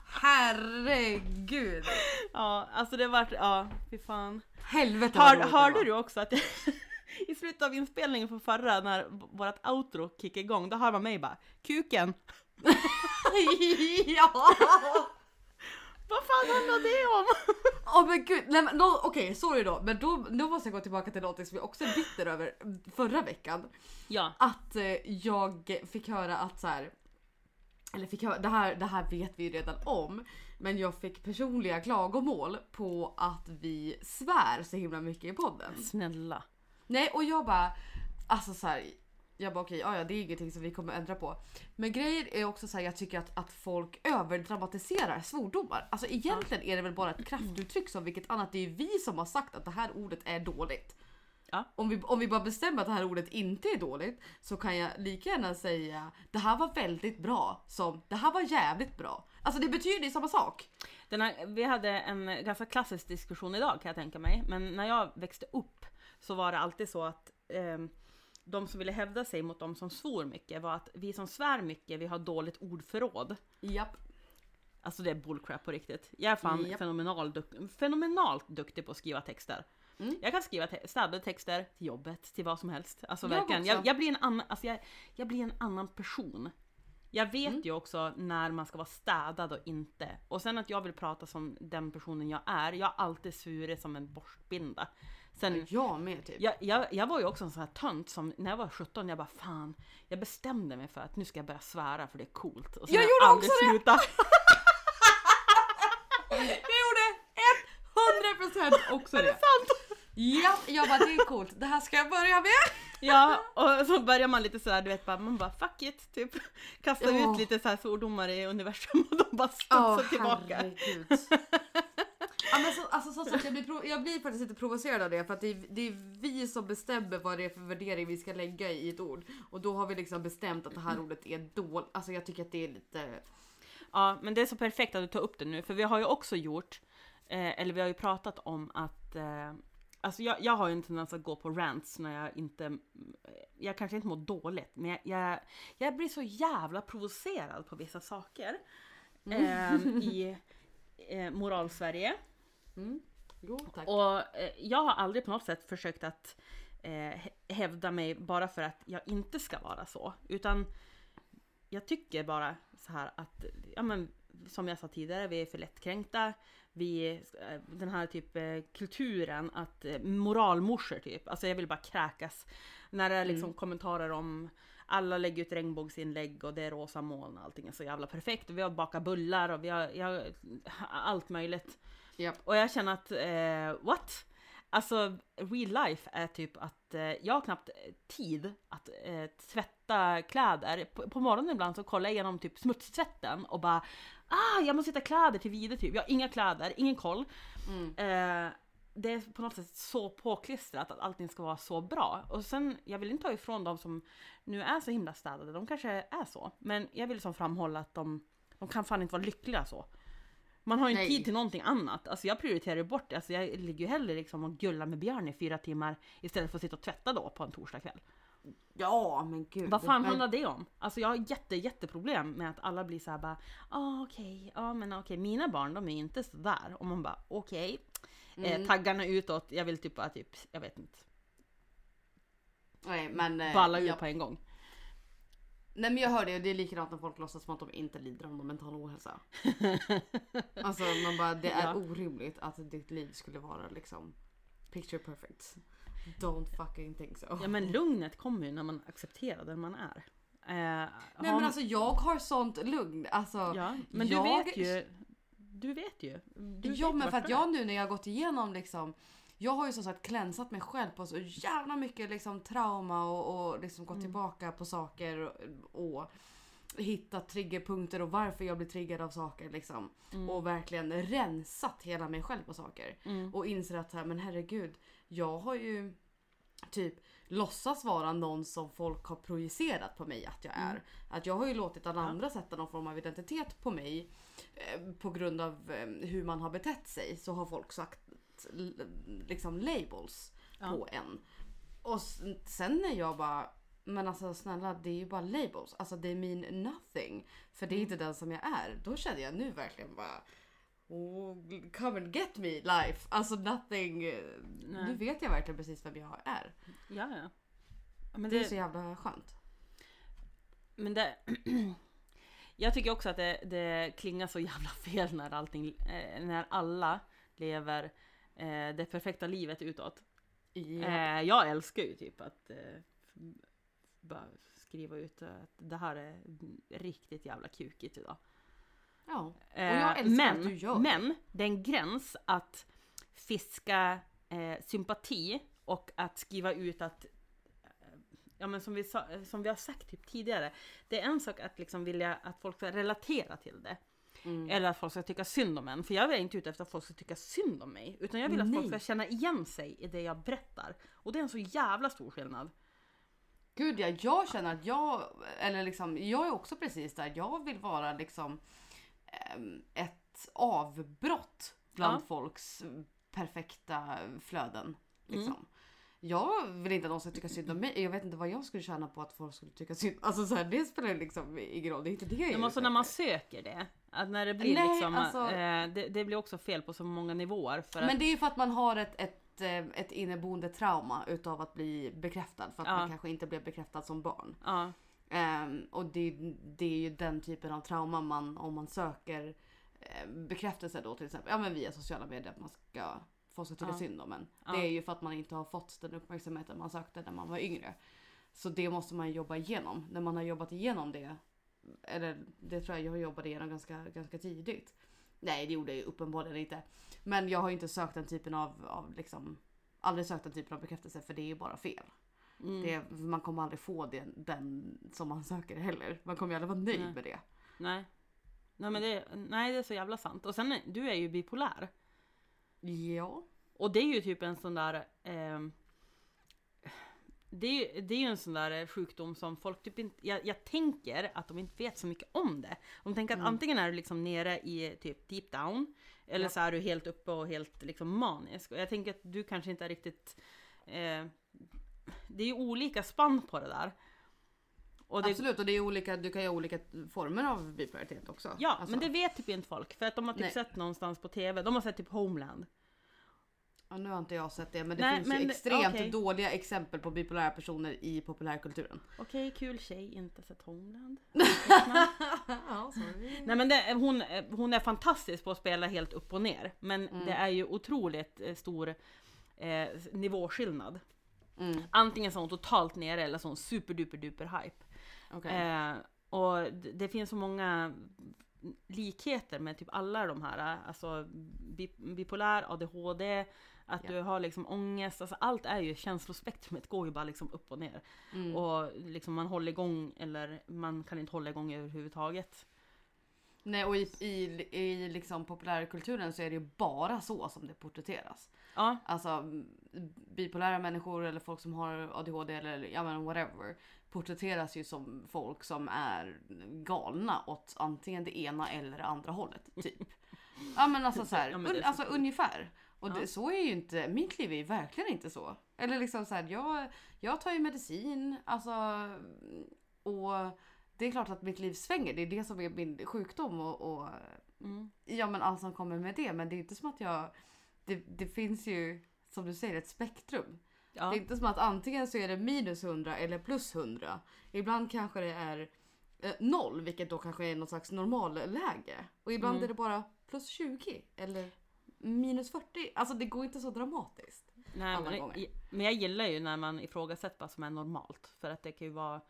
Herregud. Ja, alltså det vart, ja, fy fan. Helvete vad Hör, roligt det hörde var. du också att jag, <laughs> i slutet av inspelningen på förra, när vårt outro kickade igång, då hör man mig bara Kuken! <laughs> ja! Vad fan handlar det om? <laughs> Åh men gud, nej men då- okej sorry då men då, då måste jag gå tillbaka till något som jag också är bitter över förra veckan. Ja, Att eh, jag fick höra att så här. Eller fick höra, det här, det här vet vi ju redan om. Men jag fick personliga klagomål på att vi svär så himla mycket i podden. snälla. Nej och jag bara, alltså så här. Jag bara okej, ja, ja det är ingenting som vi kommer ändra på. Men grejen är också så här, jag tycker att, att folk överdramatiserar svordomar. Alltså egentligen är det väl bara ett kraftuttryck som vilket annat. Det är ju vi som har sagt att det här ordet är dåligt. Ja. Om vi, om vi bara bestämmer att det här ordet inte är dåligt så kan jag lika gärna säga det här var väldigt bra som det här var jävligt bra. Alltså det betyder ju samma sak. Här, vi hade en ganska klassisk diskussion idag kan jag tänka mig. Men när jag växte upp så var det alltid så att ehm, de som ville hävda sig mot de som svor mycket var att vi som svär mycket, vi har dåligt ordförråd. Japp. Alltså det är bullcrap på riktigt. Jag är fan fenomenal duk- fenomenalt duktig på att skriva texter. Mm. Jag kan skriva te- städade texter till jobbet, till vad som helst. Alltså Jag verkligen. Jag, jag, blir en annan, alltså jag, jag blir en annan person. Jag vet Mm. ju också när man ska vara städad och inte. Och sen att jag vill prata som den personen jag är. Jag har alltid svurit som en borstbinda. Sen, Jag med typ. jag, jag, jag var ju också en sån här tönt som när jag var 17, jag bara fan, jag bestämde mig för att nu ska jag börja svära för det är coolt. Och sen Jag har gjorde aldrig också det! slutat. <laughs> Jag gjorde 100% också det. Sant! Ja, jag bara det är coolt. Det här ska jag börja med. Ja, och så börjar man lite sådär, du vet bara, man bara fuck it, typ. Kastar Ja. ut lite så här svordomar i universum och de bara studsar tillbaka. herregud. <laughs> Ja, men så, alltså, så, så jag, blir prov- jag blir faktiskt lite provocerad av det för att det är, det är vi som bestämmer vad det är för värdering vi ska lägga i ett ord. Och då har vi liksom bestämt att det här ordet är dåligt. Alltså jag tycker att det är lite... Ja, men det är så perfekt att du tar upp det nu, för vi har ju också gjort, eh, eller vi har ju pratat om att eh, Alltså jag, jag har ju en tendens att gå på rants när jag inte, jag kanske inte mår dåligt, men jag, jag, jag blir så jävla provocerad på vissa saker. ehm, I eh, moral-Sverige. Mm. Jo tack. Och eh, jag har aldrig på något sätt försökt att eh, hä- hävda mig bara för att jag inte ska vara så. Utan jag tycker bara så här att, ja men som jag sa tidigare, vi är för lättkränkta. Vi, eh, den här typ eh, kulturen att eh, moralmorsor typ, alltså jag vill bara kräkas. När det är liksom kommentarer om alla lägger ut regnbågsinlägg och det är rosa moln och allting är så jävla perfekt. Och vi har bakat bullar och vi har, har allt möjligt. Japp. Och jag känner att, eh, what? Alltså real life är typ att eh, jag har knappt tid att eh, tvätta kläder. På, på morgonen ibland så kollar jag igenom typ smutstvätten och bara ah, jag måste hitta kläder till vidare typ. Jag har inga kläder, ingen koll. Mm. Eh, det är på något sätt så påklistrat att allting ska vara så bra. Och sen, jag vill inte ta ifrån de som nu är så himla städade, de kanske är så. Men jag vill liksom framhålla att de, de kan fan inte vara lyckliga så. Man har ju inte tid till någonting annat. Alltså jag prioriterar ju bort det. Alltså jag ligger ju hellre liksom och gullar med Björn i fyra timmar istället för att sitta och tvätta då på en torsdagkväll. Ja men gud. Vad fan men, handlar det om? Alltså jag har jätte, jätteproblem med att alla blir så här bara ah, okej, ja men okej, mina barn de är inte så där Och man bara okej, Mm. eh, taggarna utåt, jag vill typ bara typ, jag vet inte, Nej men. eh, balla ur ja. på en gång. Nej men jag hör det och det är likadant när folk låtsas som att de inte lider av någon mental ohälsa. <laughs> alltså man bara det är Ja. orimligt att ditt liv skulle vara liksom picture perfect. Don't fucking think so. Ja men lugnet kommer ju när man accepterar den man är. Eh, Nej men alltså jag har sånt lugn. Alltså, Ja, men jag- du vet ju. Du vet ju. Du ja vet men för att jag nu när jag har gått igenom liksom jag har ju som sagt klänsat mig själv på så jävla mycket liksom trauma och, och liksom gått tillbaka på saker och, och hittat triggerpunkter och varför jag blir triggad av saker liksom. Och verkligen rensat hela mig själv på saker. Mm. Och inser att här, men herregud, jag har ju typ låtsas vara någon som folk har projicerat på mig att jag är. Att jag har ju låtit alla andra sätta någon form av identitet på mig. Eh, på grund av eh, hur man har betett sig så har folk sagt liksom labels Ja. på en. Och sen när jag bara men alltså snälla det är ju bara labels. Alltså det mean nothing. För det är inte den som jag är. Då känner jag nu verkligen bara oh, Come and get me life. Alltså nothing. eh, Nej. Nu vet jag verkligen precis vem jag är. Ja, ja. Men Det är det, så jävla skönt. men det <clears throat> jag tycker också att det, det klingar så jävla fel när allting, eh, när alla lever eh, det perfekta livet utåt. Ja. Eh, jag älskar ju typ att eh, bara skriva ut att det här är riktigt jävla kukigt idag. ja. Och Eh, jag älskar men, att du gör men det är en gräns att fiska eh, sympati och att skriva ut att eh, Ja men som vi, sa, som vi har sagt typ tidigare. Det är en sak att liksom vilja att folk ska relatera till det. Mm. Eller att folk ska tycka synd om en. För jag är inte ute efter att folk ska tycka synd om mig. Utan jag vill att folk ska Nej. känna igen sig i det jag berättar. Och det är en så jävla stor skillnad. Gud ja, jag känner att jag, eller liksom, jag är också precis där. Jag vill vara liksom ehm, ett avbrott bland Ja. folks perfekta flöden. Mm. Jag vill inte att någon ska tycka synd om mig. Jag vet inte vad jag skulle tjäna på att folk skulle tycka synd. Alltså så här, det spelar liksom ingen roll. Det är inte det jag Men också ute när man söker det. Att när det blir Nej, liksom, alltså- eh, det, det blir också fel på så många nivåer. Men att, det är ju för att man har ett, ett, eh, ett inneboende trauma utav att bli bekräftad. För att Ja. man kanske inte blev bekräftad som barn. ja, Ehm, och det, det är ju den typen av trauma man, om man söker eh, bekräftelse då till exempel, ja men via sociala medier, att man ska få ska tycka Ja. synd om en. Ja. Det är ju för att man inte har fått den uppmärksamheten man sökte när man var yngre. Så det måste man jobba igenom. När man har jobbat igenom det, eller det tror jag jag jobbade igenom ganska, ganska tidigt. Nej det gjorde jag ju uppenbarligen inte. Men jag har inte sökt den typen av, av liksom, aldrig sökt den typen av bekräftelse för det är ju bara fel. mm, Det, man kommer aldrig få den, den som man söker heller. Man kommer ju aldrig vara nöjd Nej. med det. nej. Nej, men det, nej det är så jävla sant. Och sen, du är ju bipolär. Ja. Och det är ju typ en sån där... ehm, det är, ju, det är ju en sån där sjukdom som folk typ inte, jag, jag tänker att de inte vet så mycket om det. De tänker att antingen är du liksom nere i typ deep down, eller Ja. så är du helt uppe och helt liksom manisk. Och jag tänker att du kanske inte är riktigt, eh, det är ju olika spann på det där. Och det, Absolut och det är olika, du kan ju ha olika former av bipolaritet också. Ja, Alltså, men det vet typ inte folk. För att de har typ Nej. sett någonstans på TV, de har sett typ Homeland. Ja, nu har inte jag sett det men det Nej, finns men ju extremt okej. dåliga exempel på bipolära personer i populärkulturen. Okej, kul tjej, inte sett Homeland. <laughs> ja. Nej men det, hon, hon är fantastisk på att spela helt upp och ner. Men Mm. det är ju otroligt eh, stor eh, nivåskillnad. Mm, Antingen så är hon totalt nere eller så är hon superduper duper hype. okej. Eh, och det, det finns så många likheter med typ alla de här, alltså bi, bipolär, ADHD, att Ja. du har liksom ångest, alltså allt är ju känslospektrumet går ju bara liksom upp och ner. Mm. Och liksom man håller igång eller man kan inte hålla igång överhuvudtaget. Nej och i, i, i liksom populärkulturen så är det ju bara så som det porträtteras. Ja, Alltså bipolära människor eller folk som har ADHD eller ja men whatever porträtteras ju som folk som är galna åt antingen det ena eller det andra hållet. Typ. <laughs> Ja men alltså så här, Ja, un, så alltså ungefär. Och det, så är ju inte, mitt liv är ju verkligen inte så. Eller liksom så här, jag, jag tar ju medicin, alltså och det är klart att mitt liv svänger. Det är det som är min sjukdom och, och mm. Ja men allt som kommer med det. Men det är inte som att jag... Det, det finns ju som du säger ett spektrum. ja. Det är inte som att antingen så är det minus 100 eller plus 100. Ibland kanske det är eh, noll vilket då kanske är något slags normalläge. Och ibland Mm. är det bara plus 20 eller minus 40. Alltså det går inte så dramatiskt. Nej, alla men, gånger. men jag gillar ju när man ifrågasätter vad som är normalt. För att det kan ju vara...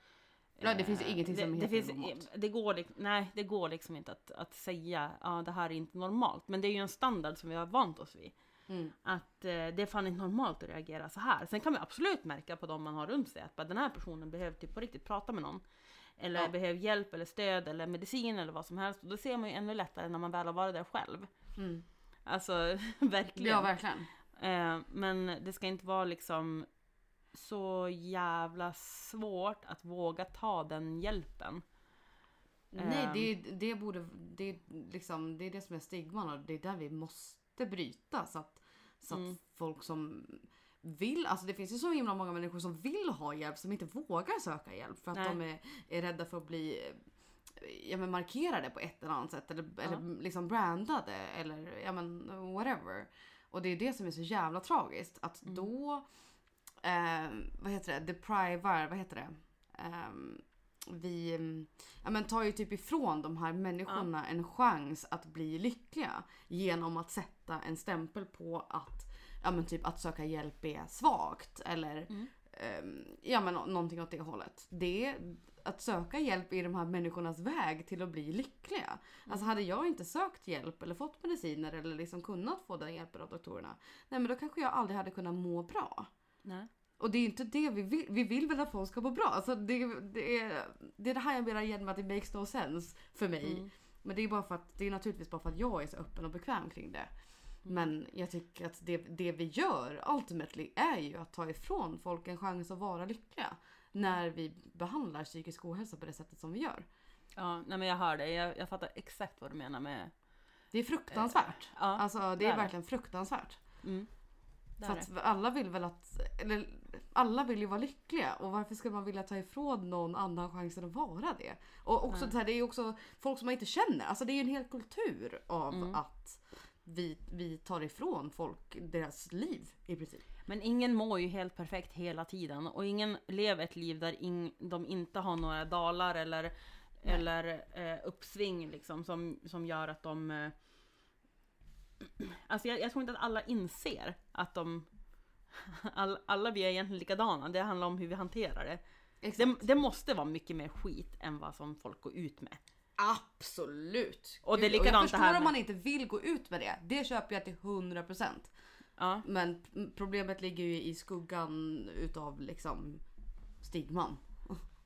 Ja, det finns ju eh, ingenting som det, det heter finns, normalt. Det går, nej, det går liksom inte att, att säga ja det här är inte normalt. Men det är ju en standard som vi har vant oss vid. Mm. Att eh, det är fan inte normalt att reagera så här. Sen kan vi absolut märka på de man har runt sig att bara, den här personen behöver typ på riktigt prata med någon. Eller Ja. behöver hjälp eller stöd eller medicin eller vad som helst. Och då ser man ju ännu lättare när man väl har varit där själv. Mm. Alltså <laughs> verkligen. Ja verkligen. Eh, men det ska inte vara liksom så jävla svårt att våga ta den hjälpen. Nej Ehm. det, det borde, det, är liksom, det är det som är stigman och det är där vi måste bryta så att, så att Mm. folk som vill, alltså det finns ju så himla många människor som vill ha hjälp som inte vågar söka hjälp för att Nej. de är, är rädda för att bli ja, men markerade på ett eller annat sätt eller, eller liksom brandade eller ja men whatever. Och det är det som är så jävla tragiskt att Mm. då, eh, vad heter det, deprivar, vad heter det? Ehm, vi ja, men tar ju typ ifrån de här människorna en chans att bli lyckliga genom att sätta en stämpel på att ja, men typ att söka hjälp är svagt eller Mm. ehm, ja, men nå- någonting åt det hållet. Det, att söka hjälp är de här människornas väg till att bli lyckliga. Alltså hade jag inte sökt hjälp eller fått mediciner eller liksom kunnat få den hjälpen av doktorerna. Nej men då kanske jag aldrig hade kunnat må bra. Nej. Och det är inte det vi vill. Vi vill väl att folk ska må bra. Alltså det, det, är, det är det här jag menar med att det makes no sense för mig. Mm. Men det är bara för att det är naturligtvis bara för att jag är så öppen och bekväm kring det. Men jag tycker att det, det vi gör ultimately är ju att ta ifrån folk en chans att vara lyckliga. När vi behandlar psykisk ohälsa på det sättet som vi gör. Ja, nej men jag hör dig. Jag, jag fattar exakt vad du menar med... Det är fruktansvärt. Ja, Alltså det det är det. verkligen fruktansvärt. Mm. Det För att det. alla vill väl att, eller alla vill ju vara lyckliga och varför ska man vilja ta ifrån någon annan chansen att vara det? Och också Nej. så här, det är ju också folk som man inte känner, alltså det är ju en hel kultur av Mm. att vi, vi tar ifrån folk deras liv i princip. Men ingen mår ju helt perfekt hela tiden och ingen lever ett liv där ing, de inte har några dalar eller, eller eh, uppsving liksom som, som gör att de... Eh, <clears throat> alltså jag, jag tror inte att alla inser att de... <laughs> All, alla vi är egentligen likadana, det handlar om hur vi hanterar det. Det, det måste vara mycket mer skit än vad som folk går ut med. Absolut! Och det är likadant jag förstår här om med- man inte vill gå ut med det. Det köper jag till 100%. Ja, Men problemet ligger ju i skuggan utav liksom stigman.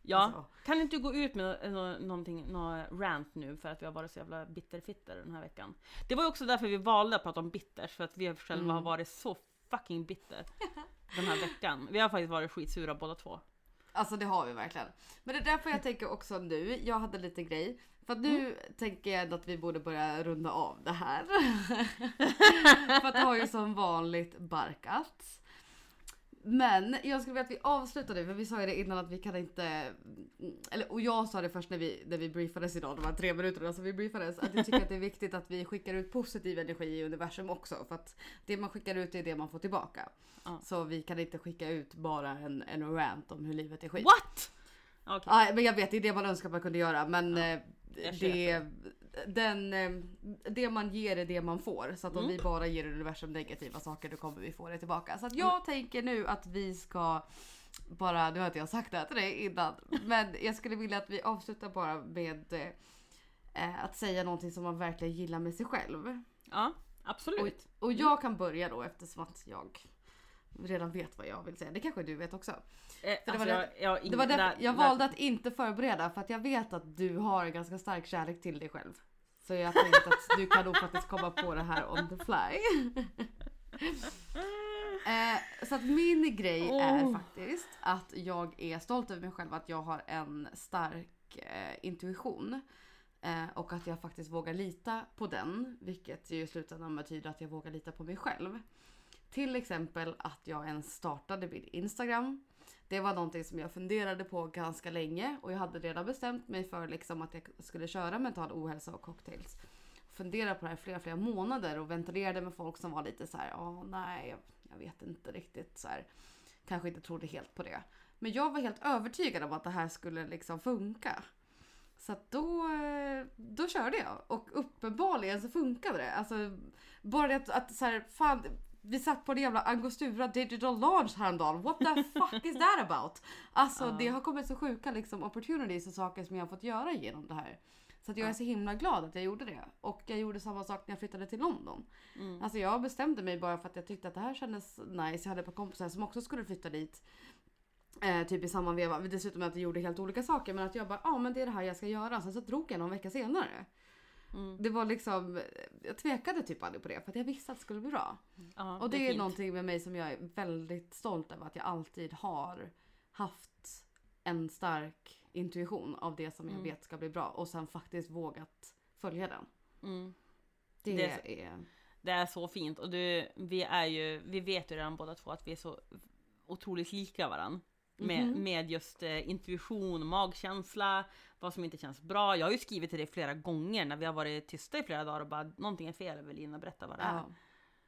ja. Alltså. Kan inte du gå ut med nå- någonting, nå rant nu för att vi har varit så jävla bitterfitter den här veckan? Det var ju också därför vi valde att prata om bitters, för att vi själva Mm. har varit så fucking bitter. den här veckan. Vi har faktiskt varit skitsura båda två. Alltså det har vi verkligen. Men det är därför jag tänker också nu, jag hade lite grej. För nu tänker jag att vi borde börja runda av det här. <laughs> för att det har ju som vanligt barkats. Men jag skulle vilja att vi avslutar nu för vi sa ju det innan att vi kan inte eller och jag sa det först när vi, när vi briefades idag, de här tre minuterna som vi briefades, att jag tycker att det är viktigt att vi skickar ut positiv energi i universum också. För att det man skickar ut är det man får tillbaka. Ja. Så vi kan inte skicka ut bara en, en rant om hur livet är skit. What? Okej. Ja, men jag vet, det är det man önskar man kunde göra. Men eh, jag det, den, eh, det man ger är det man får. Så att om Mm. vi bara ger universum negativa saker då kommer vi få det tillbaka. Så att jag tänker nu att vi ska bara, nu har inte jag sagt det här till dig innan, men jag skulle vilja att vi avslutar bara med eh, att säga någonting som man verkligen gillar med sig själv. Ja, Och, absolut. och jag kan börja då eftersom att jag redan vet vad jag vill säga. Det kanske du vet också. Eh, det alltså, var jag, det- jag, Det var därför där- jag där- valde att inte förbereda för att jag vet att du har en ganska stark kärlek till dig själv. Så jag tänkte att du kan nog faktiskt komma på det här on the fly. <laughs> eh, så att min grej är Oh. faktiskt att jag är stolt över mig själv att jag har en stark eh, intuition. Eh, och att jag faktiskt vågar lita på den. Vilket ju i slutändan betyder att jag vågar lita på mig själv. Till exempel att jag ens startade min Instagram. Det var någonting som jag funderade på ganska länge och jag hade redan bestämt mig för liksom att jag skulle köra mental ohälsa och cocktails. Funderade på det här i flera, flera månader och ventilerade med folk som var lite så här, ja nej, jag, vet inte riktigt så här. Kanske inte trodde helt på det. Men jag var helt övertygad om att det här skulle liksom funka. Så att då, då körde jag och uppenbarligen så funkade det. Alltså bara det att, att så här, fan, vi satt på det jävla Angostura digital launch häromdagen. What the fuck is that about? Alltså Ja. det har kommit så sjuka liksom opportunities och saker som jag har fått göra genom det här. Så att jag är så himla glad att jag gjorde det. Och jag gjorde samma sak när jag flyttade till London. Mm. Alltså jag bestämde mig bara för att jag tyckte att det här kändes nice. Jag hade ett par kompisar som också skulle flytta dit. Eh, typ i samma veva. Dessutom att vi gjorde helt olika saker. Men att jag bara, ja ah, men det är det här jag ska göra. Sen så drog jag någon vecka senare. Mm. Det var liksom, jag tvekade typ aldrig på det för att jag visste att det skulle bli bra. Ja, Och det, är, fint. någonting med mig som jag är väldigt stolt över. Att jag alltid har haft en stark intuition av det som jag Mm. vet ska bli bra. Och sen faktiskt vågat följa den. Mm. Det, Det- är... Det är så fint och du, vi är ju, vi vet ju redan båda två att vi är så otroligt lika varandra. Med, Mhm. med just eh, intuition, magkänsla, vad som inte känns bra. Jag har ju skrivit till dig flera gånger när vi har varit tysta i flera dagar och bara någonting är fel Evelina, berätta vad det är. Ja.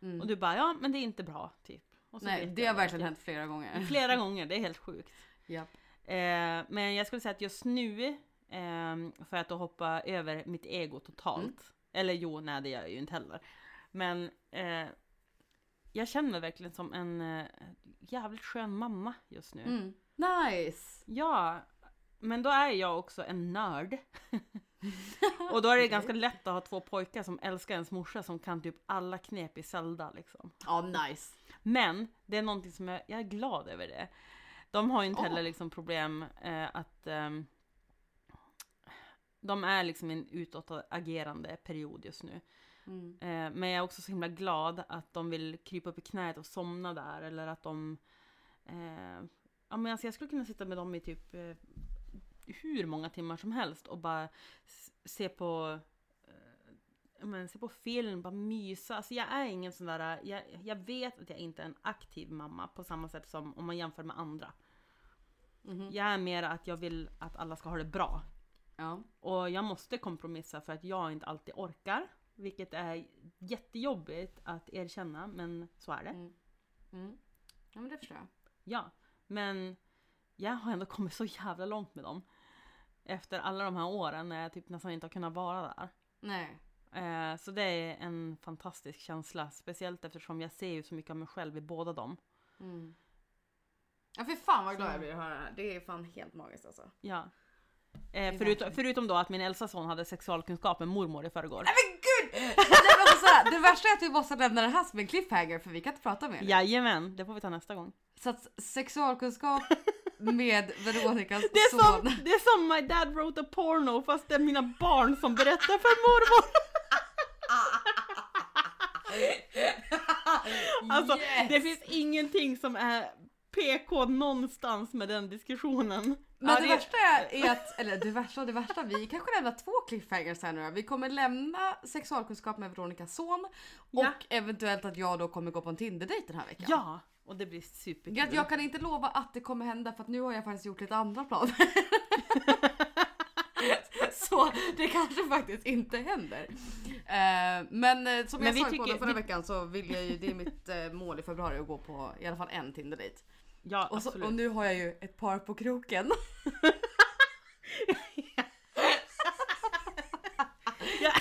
Mm. Och du bara ja men det är inte bra typ. Nej, det har verkligen hänt flera gånger. <laughs> Flera gånger, det är helt sjukt. Japp. Eh, men jag skulle säga att just nu, ehm, för att då hoppa över mitt ego totalt. Mm. Eller jo, nej det gör jag ju inte heller. Men eh, jag känner mig verkligen som en eh, jävligt skön mamma just nu. Mm. Nice! Ja, men då är jag också en nörd. <laughs> Och då är det ganska lätt att ha två pojkar som älskar ens morsa som kan typ alla knep i Zelda liksom. Ja, nice. Men det är någonting som jag, jag är glad över det. De har ju inte Åh. heller liksom problem eh, att ehm, de är liksom i en utåtagerande period just nu. Mm. Eh, men jag är också så himla glad att de vill krypa upp i knät och somna där eller att de eh, Ja men alltså jag skulle kunna sitta med dem i typ eh, hur många timmar som helst och bara se på eh, men, se på film, bara mysa. Alltså jag är ingen sån där, jag, jag vet att jag inte är en aktiv mamma på samma sätt som om man jämför med andra. Mhm. Jag är mer att jag vill att alla ska ha det bra. Ja. Och jag måste kompromissa för att jag inte alltid orkar. Vilket är jättejobbigt att erkänna, men så är det. Mm. Mm. Ja men det förstår jag. Ja, men jag har ändå kommit så jävla långt med dem. Efter alla de här åren när jag typ nästan inte har kunnat vara där. Nej. Eh, så det är en fantastisk känsla, speciellt eftersom jag ser ju så mycket av mig själv i båda dem. Mm. Ja för fan vad glad Så- jag blir att höra det här. Det är fan helt magiskt alltså. Ja. Eh, förutom, förutom då att min äldsta son hade sexualkunskap med mormor i förrgår. Nej men! Nej, det värsta är att vi måste lämna det här som en cliffhanger för vi kan inte prata mer. Jajamän, det får vi ta nästa gång. Så att sexualkunskap med Veronicas <laughs> Det är, son. som, det är som My Dad Wrote a Porno fast det är mina barn som berättar för mormor. <laughs> Alltså Yes! det finns ingenting som är PK någonstans med den diskussionen. Men Ja, det, värsta är att, eller det värsta det värsta, vi kanske lämnar två cliffhangers här nu. Vi kommer lämna sexualkunskap med Veronikas son och Ja. eventuellt att jag då kommer gå på en Tinder-dejt den här veckan. Ja, och det blir superkul. Jag, jag kan inte lova att det kommer hända för att nu har jag faktiskt gjort lite andra planer. <laughs> Så det kanske faktiskt inte händer. Eh, men eh, som Men jag sa i podden förra vi- veckan så vill jag ju, det är mitt eh, mål i februari att gå på i alla fall en Tinder-dejt. Ja, Och, så, och nu har jag ju ett par på kroken.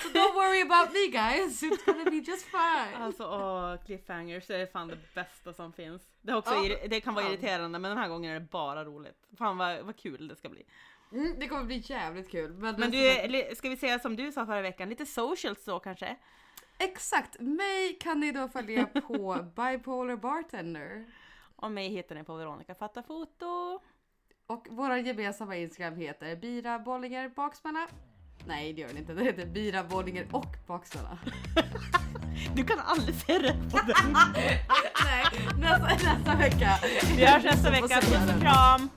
So <laughs> don't worry about me guys, it's gonna be just fine. Alltså åh, cliffhangers är fan det bästa som finns. Det, också irri- det kan vara Ja. irriterande men den här gången är det bara roligt. Fan vad, vad kul det ska bli. Mm, det kommer bli jävligt kul. Men, Men du, eller ska vi säga som du sa förra veckan, lite socials då kanske? Exakt, mig kan ni då följa på <laughs> Bipolar Bartender. Och mig hittar ni på Veronica Fatta Foto. Och våra gemensamma Instagram heter Bira Bollinger Baksmälla. Nej det gör den inte, det heter Bira Bollinger och Baksmälla. <laughs> Du kan aldrig säga rätt på den. <laughs> Nej, nästa, nästa vecka. Vi hörs nästa vecka. Puss den. och kram!